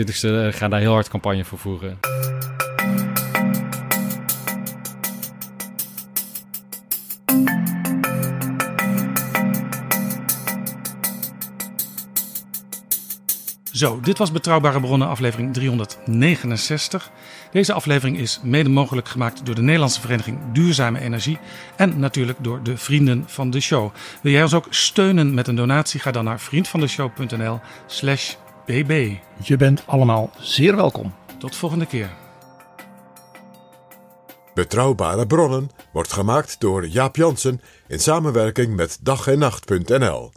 22e gaan daar heel hard campagne voor voeren. Zo, dit was Betrouwbare Bronnen, aflevering 369. Deze aflevering is mede mogelijk gemaakt door de Nederlandse Vereniging Duurzame Energie en natuurlijk door de vrienden van de show. Wil jij ons ook steunen met een donatie? Ga dan naar vriendvandeshow.nl/slash bb. Je bent allemaal zeer welkom. Tot volgende keer. Betrouwbare Bronnen wordt gemaakt door Jaap Jansen in samenwerking met dag en nacht.nl.